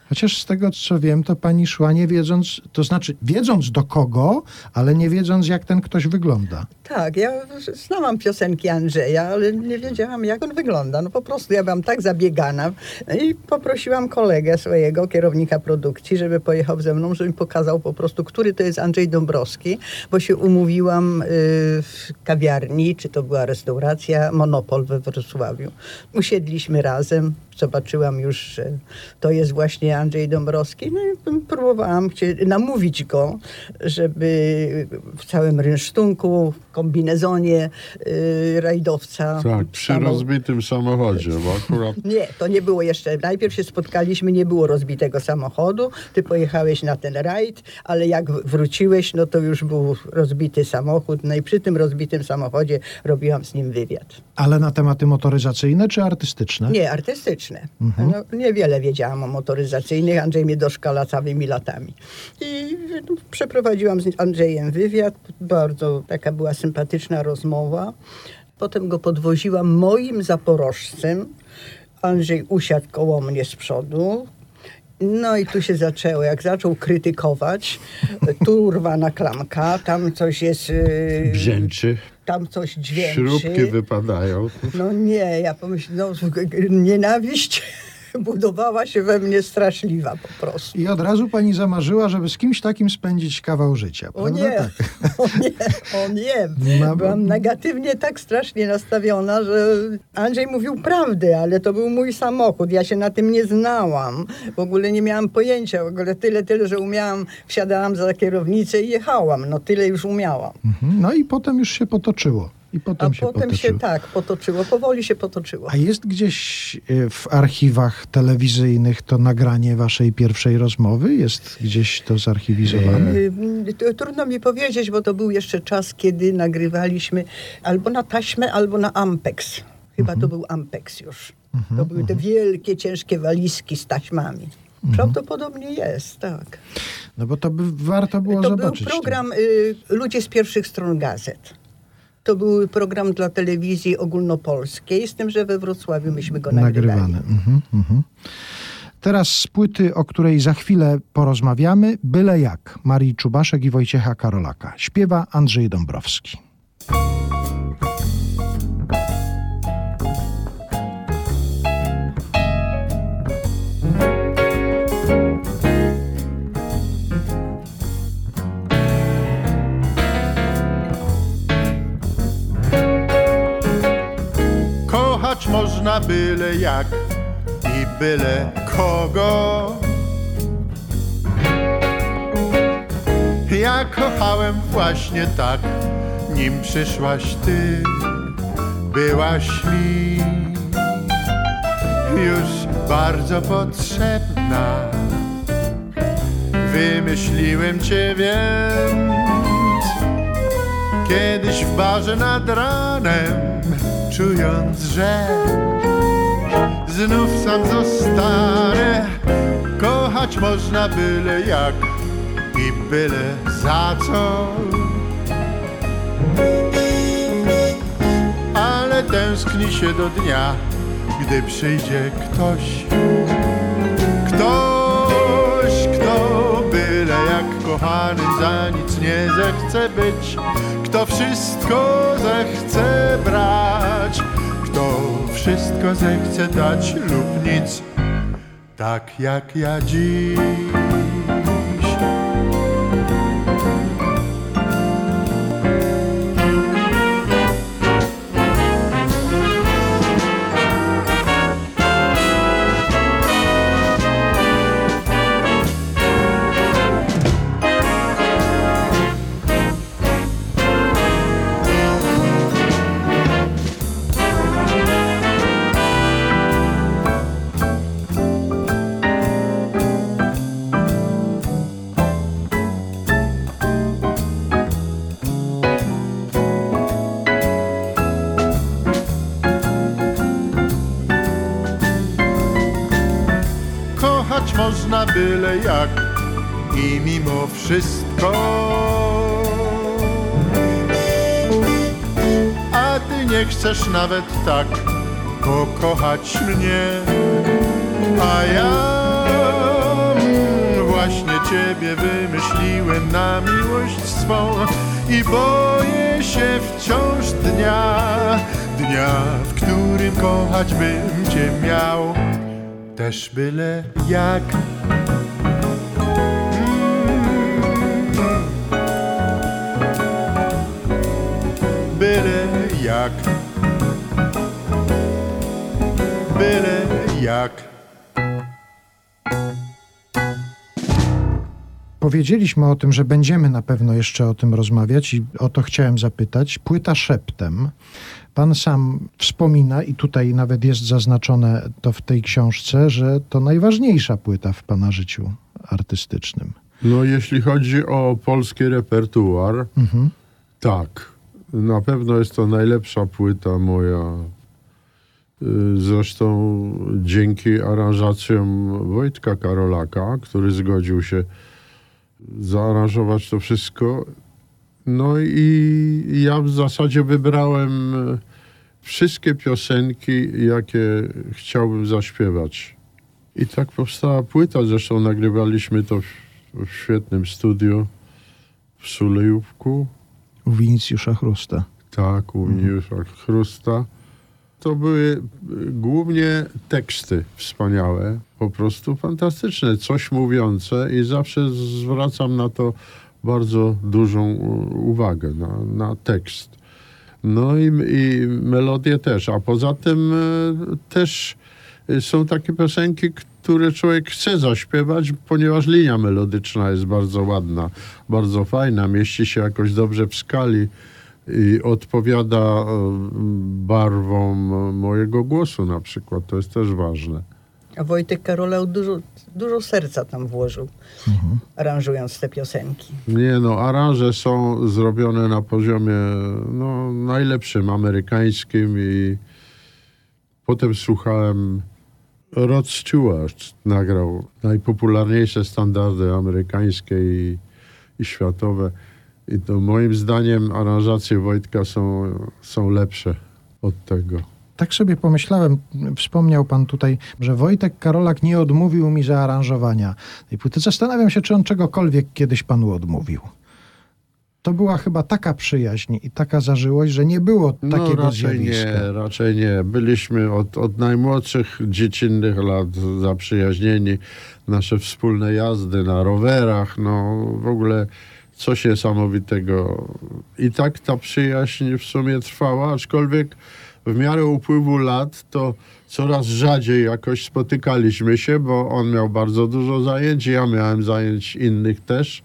Chociaż z tego, co wiem, to pani szła nie wiedząc, to znaczy wiedząc do kogo, ale nie wiedząc, jak ten ktoś wygląda. Tak, ja znałam piosenki Andrzeja, ale nie wiedziałam, jak on wygląda. No po prostu ja byłam tak zabiegana i poprosiłam kolegę swojego, kierownika produkcji, żeby pojechał ze mną, żeby mi pokazał po prostu, który to jest Andrzej Dąbrowski, bo się umówiłam y, w kawiarni, czy to była restauracja, Monopol we Wrocławiu. Usiedliśmy razem, zobaczyłam już, że to jest właśnie Andrzej Dąbrowski. No i próbowałam namówić go, żeby w całym rynsztunku, kombinezonie y, rajdowca. tak, przy stanął- rozbitym samochodzie, bo akurat [LAUGHS] nie, to nie było jeszcze. Najpierw się spotkaliśmy, nie było rozbitego samochodu. Ty pojechałeś na ten rajd, ale jak wróciłeś, no to już był rozbity samochód. No i przy tym rozbitym samochodzie robiłam z nim wywiad. Ale na tematy motoryzacyjne czy artystyczne? Nie, artystyczne. No, niewiele wiedziałam o Andrzej mnie doszkala całymi latami. I no, przeprowadziłam z Andrzejem wywiad. Bardzo taka była sympatyczna rozmowa. Potem go podwoziłam moim zaporożcem. Andrzej usiadł koło mnie z przodu. No i tu się zaczęło. Jak zaczął krytykować, tu urwana klamka, tam coś jest... yy, brzęczy, Tam coś dźwięczy. śrubki wypadają. No nie, ja pomyślałam, no, nienawiść budowała się we mnie straszliwa po prostu. I od razu pani zamarzyła, żeby z kimś takim spędzić kawał życia. O Prawda? nie, Tak. [LAUGHS] o nie, o nie. No, Byłam negatywnie tak strasznie nastawiona, że Andrzej mówił prawdę, ale to był mój samochód. Ja się na tym nie znałam. W ogóle nie miałam pojęcia. W ogóle tyle, tyle, że umiałam, wsiadałam za kierownicę i jechałam. No tyle już umiałam. Mhm. No i potem już się potoczyło. I potem A się potem potoczyło. się tak potoczyło, powoli się potoczyło. A jest gdzieś y, w archiwach telewizyjnych to nagranie waszej pierwszej rozmowy? Jest gdzieś to zarchiwizowane? To Trudno mi powiedzieć, bo to był jeszcze czas, kiedy nagrywaliśmy albo na taśmę, albo na Ampex. Chyba to był Ampex już. To były te wielkie, ciężkie walizki z taśmami. Prawdopodobnie jest, tak. No bo to by warto było to zobaczyć. był program y, Ludzie z pierwszych stron gazet. To był program dla telewizji ogólnopolskiej, z tym, że we Wrocławiu myśmy go nagrywali. Mhm, mhm. Teraz z płyty, o której za chwilę porozmawiamy, Byle jak, Marii Czubaszek i Wojciecha Karolaka. Śpiewa Andrzej Dąbrowski. Można byle jak i byle kogo. Ja kochałem właśnie tak, nim przyszłaś ty, byłaś mi już bardzo potrzebna. wymyśliłem cię więc Kiedyś w barze nad ranem Czując, że znów sam zostanę. Kochać można byle jak i byle za co. Ale tęskni się do dnia, gdy przyjdzie ktoś kochanym za nic nie zechce być. Kto wszystko zechce brać? Kto wszystko zechce dać lub nic? Tak jak ja dziś jak i mimo wszystko A ty nie chcesz nawet tak pokochać mnie A ja właśnie ciebie wymyśliłem na miłość swą I boję się wciąż dnia Dnia, w którym kochać bym cię miał też byle jak. Jak. Byle jak. Powiedzieliśmy o tym, że będziemy na pewno jeszcze o tym rozmawiać i o to chciałem zapytać. Płyta szeptem. Pan sam wspomina, i tutaj nawet jest zaznaczone to w tej książce, że to najważniejsza płyta w pana życiu artystycznym. No, jeśli chodzi o polski repertuar, Mhm. tak. Na pewno jest to najlepsza płyta moja. Y, Zresztą dzięki aranżacjom Wojtka Karolaka, który zgodził się zaaranżować to wszystko. No i ja w zasadzie wybrałem y, wszystkie piosenki, jakie chciałbym zaśpiewać. I tak powstała płyta. Zresztą nagrywaliśmy to w, w świetnym studiu w Sulejówku. U Winicjusza Chrusta. Tak, u Miniusza Chrusta. To były y, głównie teksty wspaniałe, po prostu fantastyczne, coś mówiące i zawsze zwracam na to bardzo dużą uwagę, na, na tekst. No i, i melodię też, a poza tym y, też y, są takie piosenki, które człowiek chce zaśpiewać, ponieważ linia melodyczna jest bardzo ładna, bardzo fajna, mieści się jakoś dobrze w skali i odpowiada e, barwom mojego głosu na przykład. To jest też ważne. A Wojtek Karolał dużo, dużo serca tam włożył, aranżując te piosenki. Nie no, aranże są zrobione na poziomie no, najlepszym, amerykańskim i potem słuchałem Rod Stewart nagrał najpopularniejsze standardy amerykańskie i, i światowe. I to moim zdaniem aranżacje Wojtka są, są lepsze od tego. Tak sobie pomyślałem, wspomniał pan tutaj, że Wojtek Karolak nie odmówił mi zaaranżowania tej płyty. Zastanawiam się, czy on czegokolwiek kiedyś panu odmówił. To była chyba taka przyjaźń i taka zażyłość, że nie było No takiego raczej zjawiska. nie, raczej nie. Byliśmy od, od najmłodszych dziecinnych lat zaprzyjaźnieni. Nasze wspólne jazdy na rowerach, no w ogóle coś niesamowitego. I tak ta przyjaźń w sumie trwała, aczkolwiek w miarę upływu lat to coraz rzadziej jakoś spotykaliśmy się, bo on miał bardzo dużo zajęć, ja miałem zajęć innych też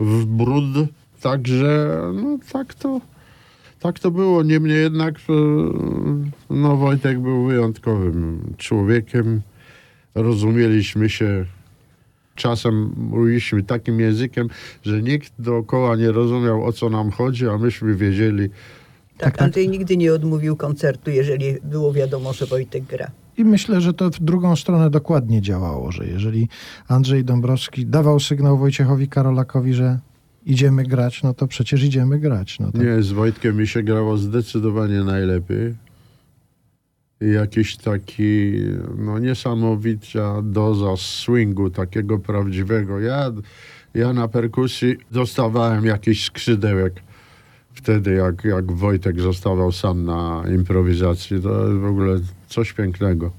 w brud, także no tak to tak to było. Niemniej jednak e, no, Wojtek był wyjątkowym człowiekiem. Rozumieliśmy się Czasem mówiliśmy takim językiem, że nikt dookoła nie rozumiał, o co nam chodzi, a myśmy wiedzieli. Tak, tak. Andrzej nigdy nie odmówił koncertu, jeżeli było wiadomo, że Wojtek gra. I myślę, że to w drugą stronę dokładnie działało, że jeżeli Andrzej Dąbrowski dawał sygnał Wojciechowi Karolakowi, że idziemy grać, no to przecież idziemy grać. No to... Nie, z Wojtkiem mi się grało zdecydowanie najlepiej. Jakiś taki, no niesamowita doza swingu, takiego prawdziwego. Ja, ja na perkusji dostawałem jakiś skrzydełek wtedy, jak, jak Wojtek zostawał sam na improwizacji. To jest w ogóle coś pięknego.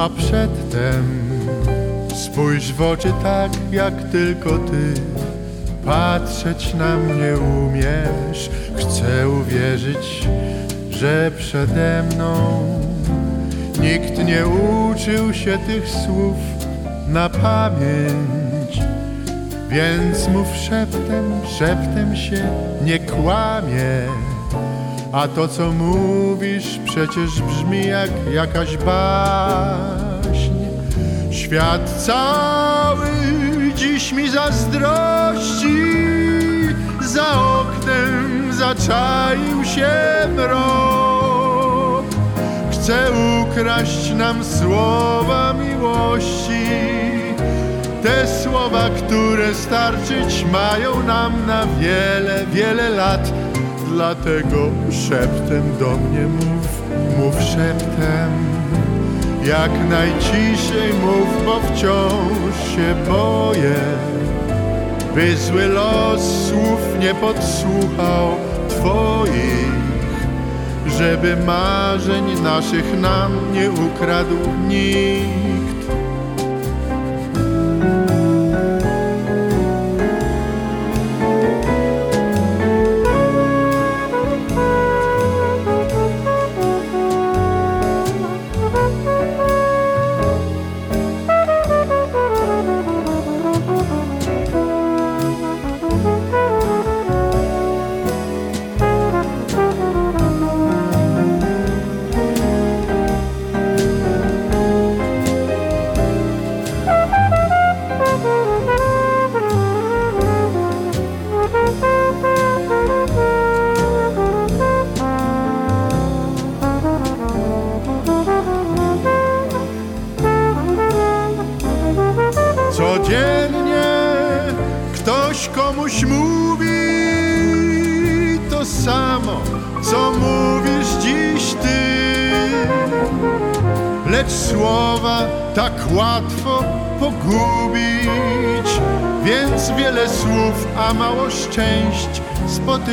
A przedtem spójrz w oczy tak, jak tylko Ty. Patrzeć na mnie umiesz, chcę uwierzyć, że przede mną Nikt nie uczył się tych słów na pamięć, więc mów szeptem, szeptem się nie kłamie. A to, co mówisz, przecież brzmi jak jakaś baśń. Świat cały dziś mi zazdrości, za oknem zaczaił się mrok. Chce ukraść nam słowa miłości, te słowa, które starczyć mają nam na wiele, wiele lat. Dlatego szeptem do mnie mów, mów szeptem, jak najciszej mów, bo wciąż się boję, by zły los słów nie podsłuchał Twoich żeby marzeń naszych nam nie ukradł nikt.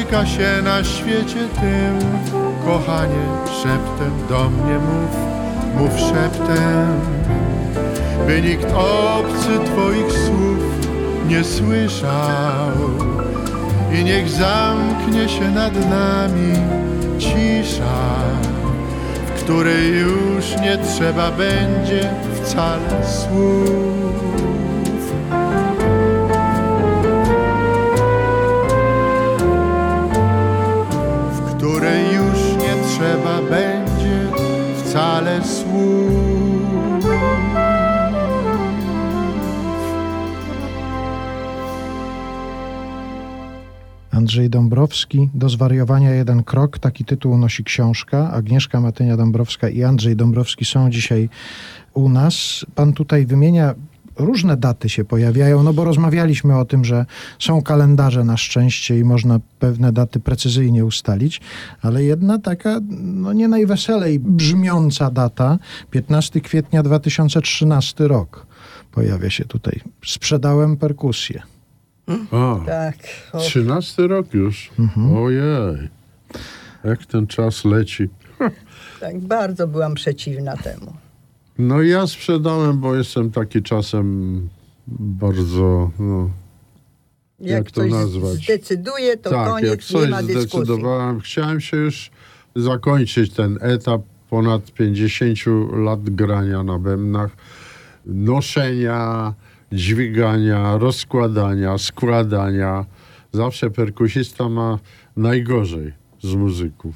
Spotyka się na świecie tym. Kochanie, szeptem do mnie mów, mów szeptem by nikt obcy Twoich słów nie słyszał. I niech zamknie się nad nami cisza, w której już nie trzeba będzie wcale słów. Andrzej Dąbrowski, Do zwariowania jeden krok, taki tytuł nosi książka. Agnieszka Matynia-Dąbrowska i Andrzej Dąbrowski są dzisiaj u nas. Pan tutaj wymienia różne daty się pojawiają, no bo rozmawialiśmy o tym, że są kalendarze na szczęście i można pewne daty precyzyjnie ustalić, ale jedna taka, no nie najweselej brzmiąca data, 15 kwietnia 2013 rok pojawia się tutaj. Sprzedałem perkusję. O, Tak. O, trzynasty rok już. Ojej. Jak ten czas leci. Tak, bardzo byłam przeciwna temu. No ja sprzedałem, bo jestem taki czasem bardzo, no, Jak, Jak to nazwać? zdecyduje, to tak, jak koniec, coś nie ma dyskusji. zdecydowałem, chciałem się już zakończyć ten etap ponad 50 lat grania na bębnach, noszenia, dźwigania, rozkładania, składania. Zawsze perkusista ma najgorzej z muzyków.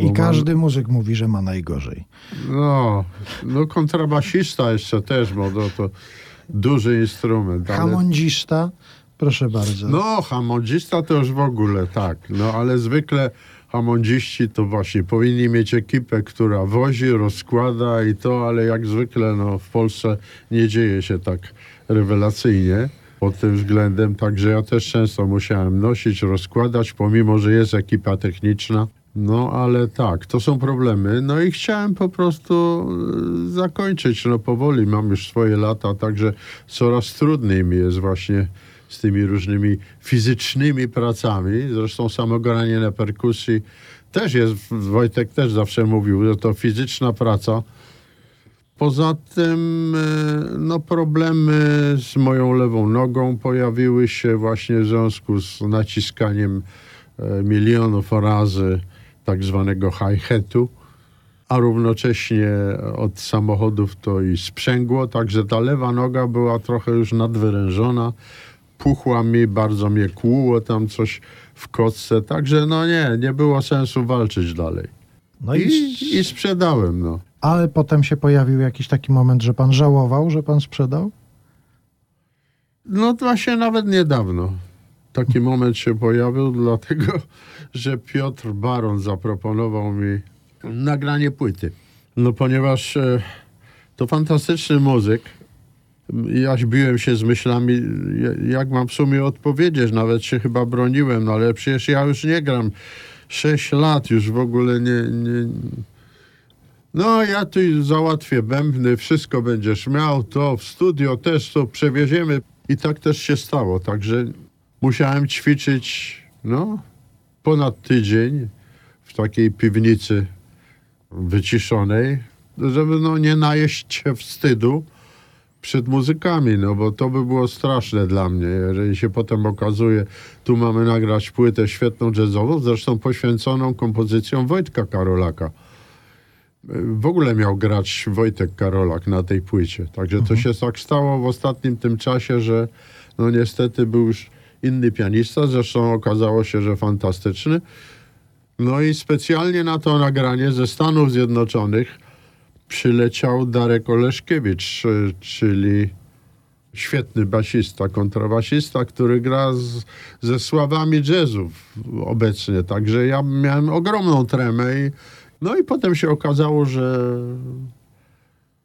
I każdy muzyk mówi, że ma najgorzej. No, no kontrabasista jeszcze też, bo to, to duży instrument. ale- Hamondzista, proszę bardzo. No, hamondzista to już w ogóle tak. No, ale zwykle hamondziści to właśnie powinni mieć ekipę, która wozi, rozkłada i to, ale jak zwykle no, w Polsce nie dzieje się tak rewelacyjnie pod tym względem. Także ja też często musiałem nosić, rozkładać, pomimo, że jest ekipa techniczna. No, ale tak, to są problemy. No i chciałem po prostu e, zakończyć. No powoli mam już swoje lata, także coraz trudniej mi jest właśnie z tymi różnymi fizycznymi pracami. Zresztą samogranie na perkusji też jest, Wojtek też zawsze mówił, że to fizyczna praca. Poza tym e, no, problemy z moją lewą nogą pojawiły się właśnie w związku z naciskaniem e, milionów razy tak zwanego hi-hatu, a równocześnie od samochodów to i sprzęgło, także ta lewa noga była trochę już nadwyrężona, puchła mi, bardzo mnie kłuło tam coś w kostce, także no nie, nie było sensu walczyć dalej. No I, i, i sprzedałem, no. Ale potem się pojawił jakiś taki moment, że pan żałował, że pan sprzedał? No to właśnie nawet niedawno. Taki [LAUGHS] moment się pojawił, dlatego że Piotr Baron zaproponował mi nagranie płyty. No ponieważ e, to fantastyczny muzyk. Ja biłem się z myślami, ja- jak mam w sumie odpowiedzieć. Nawet się chyba broniłem, no ale przecież ja już nie gram. Sześć lat już w ogóle nie, nie, no, ja tu załatwię bębny, wszystko będziesz miał, to w studio też to przewieziemy. I tak też się stało. Także musiałem ćwiczyć, no, ponad tydzień w takiej piwnicy wyciszonej, żeby no, nie najeść się wstydu przed muzykami, no bo to by było straszne dla mnie, jeżeli się potem okazuje, tu mamy nagrać płytę świetną jazzową, zresztą poświęconą kompozycjom Wojtka Karolaka w ogóle miał grać Wojtek Karolak na tej płycie. Także to się tak stało w ostatnim tym czasie, że no niestety był już inny pianista, zresztą okazało się, że fantastyczny. No i specjalnie na to nagranie ze Stanów Zjednoczonych przyleciał Darek Oleszkiewicz, y, czyli świetny basista, kontrabasista, który gra z, ze sławami jazzów obecnie. Także ja miałem ogromną tremę i no i potem się okazało, że,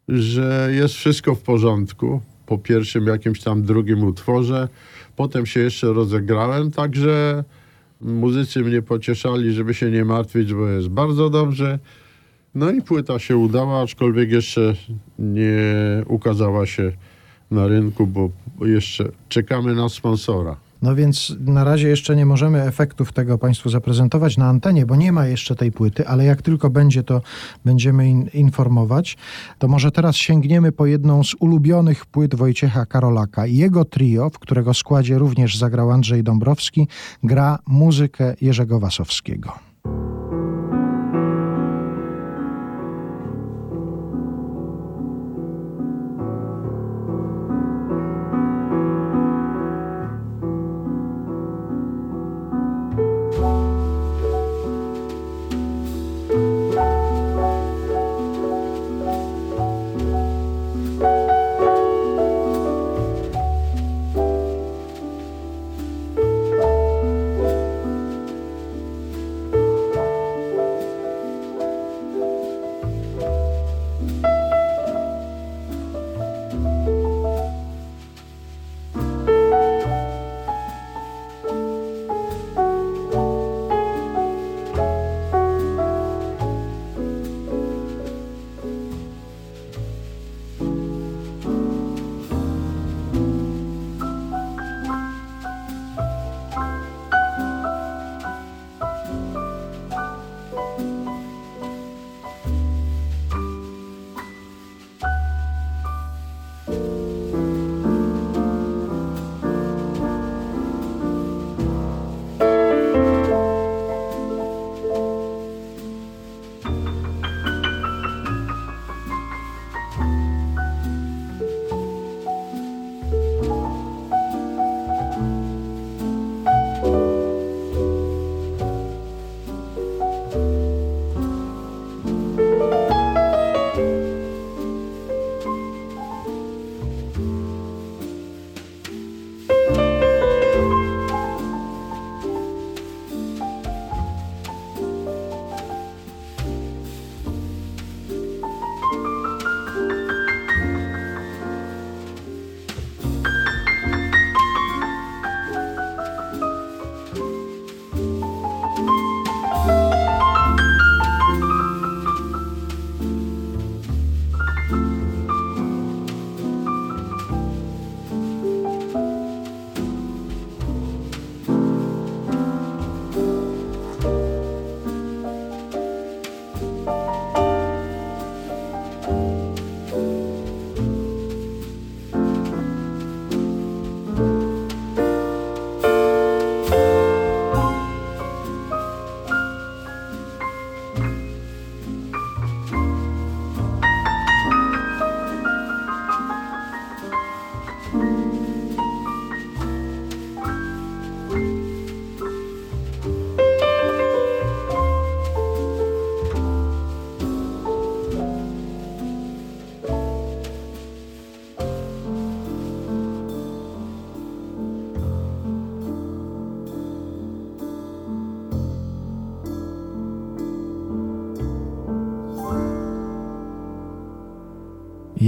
że jest wszystko w porządku. Po pierwszym jakimś tam drugim utworze. Potem się jeszcze rozegrałem, także muzycy mnie pocieszali, żeby się nie martwić, bo jest bardzo dobrze. No i płyta się udała, aczkolwiek jeszcze nie ukazała się na rynku, bo jeszcze czekamy na sponsora. No więc na razie jeszcze nie możemy efektów tego Państwu zaprezentować na antenie, bo nie ma jeszcze tej płyty, ale jak tylko będzie, to będziemy in, informować. To może teraz sięgniemy po jedną z ulubionych płyt Wojciecha Karolaka. Jego trio, w którego składzie również zagrał Andrzej Dąbrowski, gra muzykę Jerzego Wasowskiego.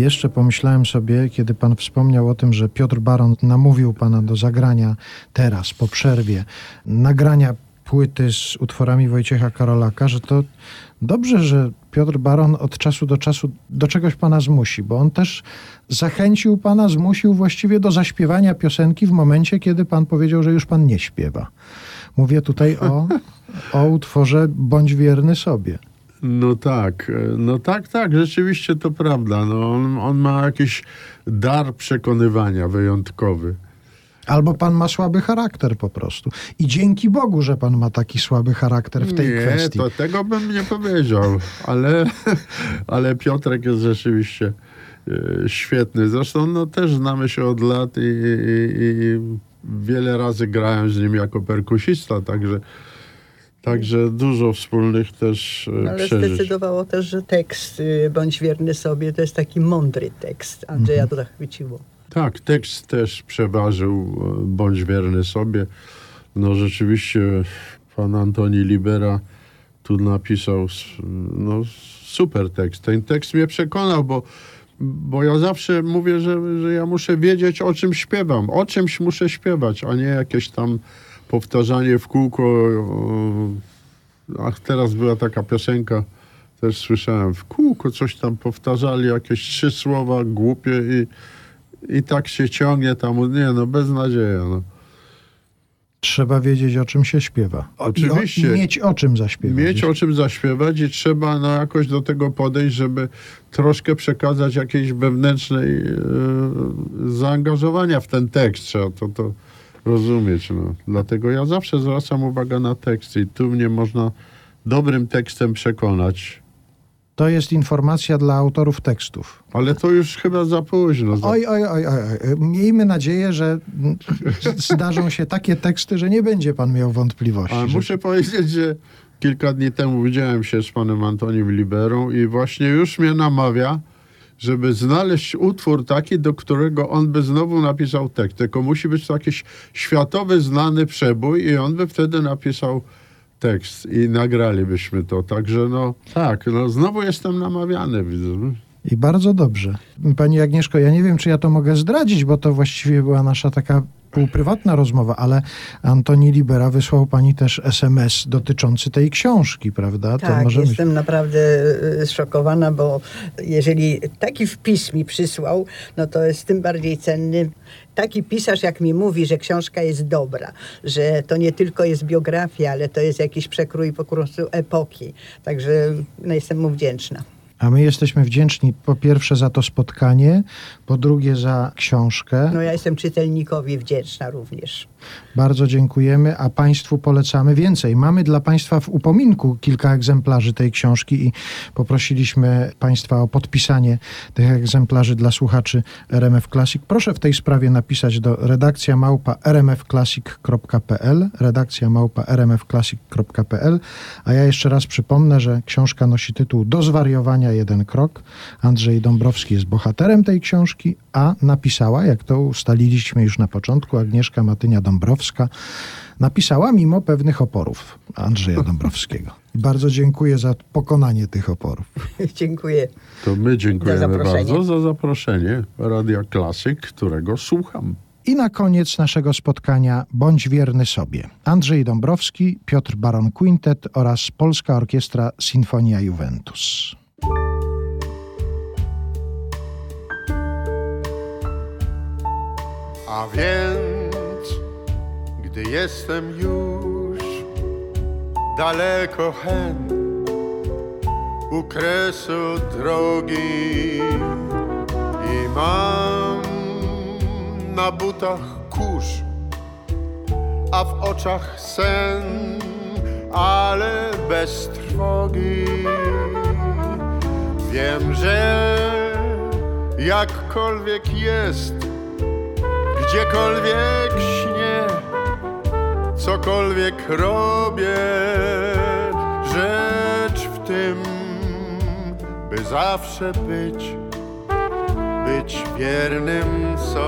Jeszcze pomyślałem sobie, kiedy pan wspomniał o tym, że Piotr Baron namówił pana do zagrania teraz, po przerwie, nagrania płyty z utworami Wojciecha Karolaka, że to dobrze, że Piotr Baron od czasu do czasu do czegoś pana zmusi, bo on też zachęcił pana, zmusił właściwie do zaśpiewania piosenki w momencie, kiedy pan powiedział, że już pan nie śpiewa. Mówię tutaj o, o utworze Bądź wierny sobie. No tak, e, no tak, tak, rzeczywiście to prawda. No on, on ma jakiś dar przekonywania wyjątkowy. Albo pan ma słaby charakter po prostu. I dzięki Bogu, że pan ma taki słaby charakter w tej nie, kwestii. to tego bym nie powiedział, ale, [LAUGHS] ale Piotrek jest rzeczywiście e, świetny. Zresztą no, też znamy się od lat i, i, i wiele razy grałem z nim jako perkusista, także, także dużo wspólnych też e, Ale przeżyć. zdecydowało też, że tekst y, Bądź wierny sobie to jest taki mądry tekst. Andrzeja to zachwyciło. Tak, tekst też przeważył, e, bądź wierny sobie. No rzeczywiście pan Antoni Libera tu napisał no, super tekst. Ten tekst mnie przekonał, bo, bo ja zawsze mówię, że, że ja muszę wiedzieć, o czym śpiewam. O czymś muszę śpiewać, a nie jakieś tam powtarzanie w kółko. Ach, teraz była taka piosenka, też słyszałem, w kółko coś tam powtarzali, jakieś trzy słowa głupie i, i tak się ciągnie tam, nie no, beznadzieja. No. Trzeba wiedzieć, o czym się śpiewa. Oczywiście. I, o, i mieć o czym zaśpiewać. Mieć o czym zaśpiewać i trzeba no, jakoś do tego podejść, żeby troszkę przekazać jakiejś wewnętrznej e, zaangażowania w ten tekst. Trzeba to, to rozumieć. No. Dlatego ja zawsze zwracam uwagę na tekst i tu mnie można dobrym tekstem przekonać. To jest informacja dla autorów tekstów. Ale to już chyba za późno. Za... Oj, oj, oj, oj. oj. Miejmy nadzieję, że [LAUGHS] zdarzą się takie teksty, że nie będzie pan miał wątpliwości. Ale że- muszę powiedzieć, że kilka dni temu widziałem się z panem Antonim Liberą i właśnie już mnie namawia, żeby znaleźć utwór taki, do którego on by znowu napisał tekst. Tylko musi być to jakiś światowy, znany przebój i on by wtedy napisał tekst i nagralibyśmy to. Także no tak, no znowu jestem namawiany, widzę. I bardzo dobrze. Pani Agnieszko, ja nie wiem, czy ja to mogę zdradzić, bo to właściwie była nasza taka półprywatna rozmowa, ale Antoni Libera wysłał pani też SMS dotyczący tej książki, prawda? Tak, możemy- jestem naprawdę zszokowana, bo jeżeli taki wpis mi przysłał, no to jest tym bardziej cenny. Taki pisarz, jak mi mówi, że książka jest dobra, że to nie tylko jest biografia, ale to jest jakiś przekrój po prostu epoki. Także no, jestem mu wdzięczna. A my jesteśmy wdzięczni po pierwsze za to spotkanie, po drugie za książkę. No ja jestem czytelnikowi wdzięczna również. Bardzo dziękujemy, a Państwu polecamy więcej. Mamy dla Państwa w upominku kilka egzemplarzy tej książki i poprosiliśmy Państwa o podpisanie tych egzemplarzy dla słuchaczy RMF Classic. Proszę w tej sprawie napisać do redakcja małpa rmfclassic.pl redakcja małpa rmfclassic.pl a ja jeszcze raz przypomnę, że książka nosi tytuł Do zwariowania jeden krok. Andrzej Dąbrowski jest bohaterem tej książki, a napisała, jak to ustaliliśmy już na początku, Agnieszka Matynia-Dąbrowska, napisała mimo pewnych oporów Andrzeja [LAUGHS] Dąbrowskiego. Bardzo dziękuję za pokonanie tych oporów. [LAUGHS] Dziękuję. To my dziękujemy Za bardzo za zaproszenie Radia Klasyk, którego słucham. I na koniec naszego spotkania bądź wierny sobie. Andrzej Dąbrowski, Piotr Baron Quintet oraz Polska Orkiestra Sinfonia Juventus. A więc, gdy jestem już daleko hen u kresu drogi i mam na butach kurz, a w oczach sen, ale bez trwogi. Wiem, że jakkolwiek jest, gdziekolwiek śnię, cokolwiek robię, rzecz w tym, by zawsze być, być wiernym sobie.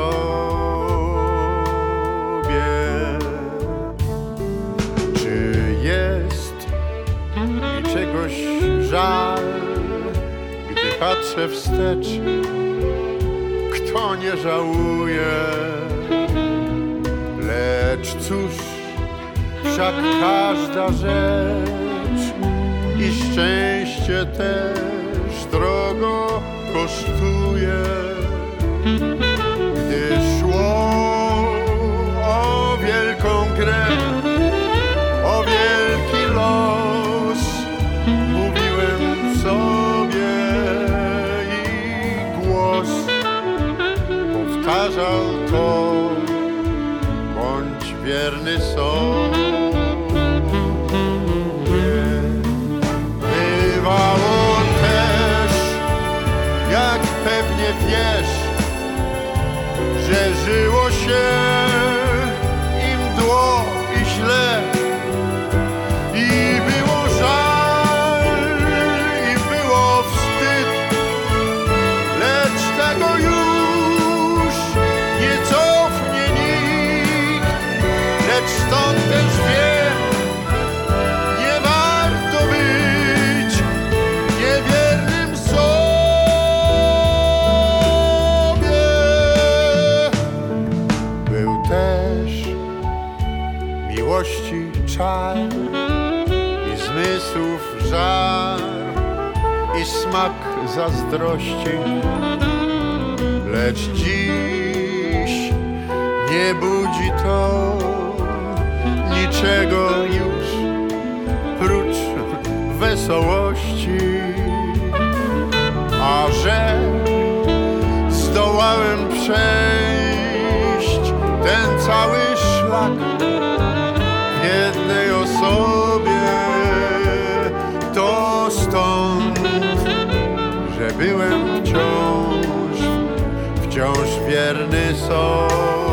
Czy jest mi czegoś żal, gdy patrzę wstecz? Kto nie żałuje? Lecz cóż, wszak każda rzecz i szczęście też drogo kosztuje. Zmysłów żar i smak zazdrości. Lecz dziś nie budzi to niczego już prócz wesołości. A że zdołałem przejść ten cały szlak wciąż wierny sobie.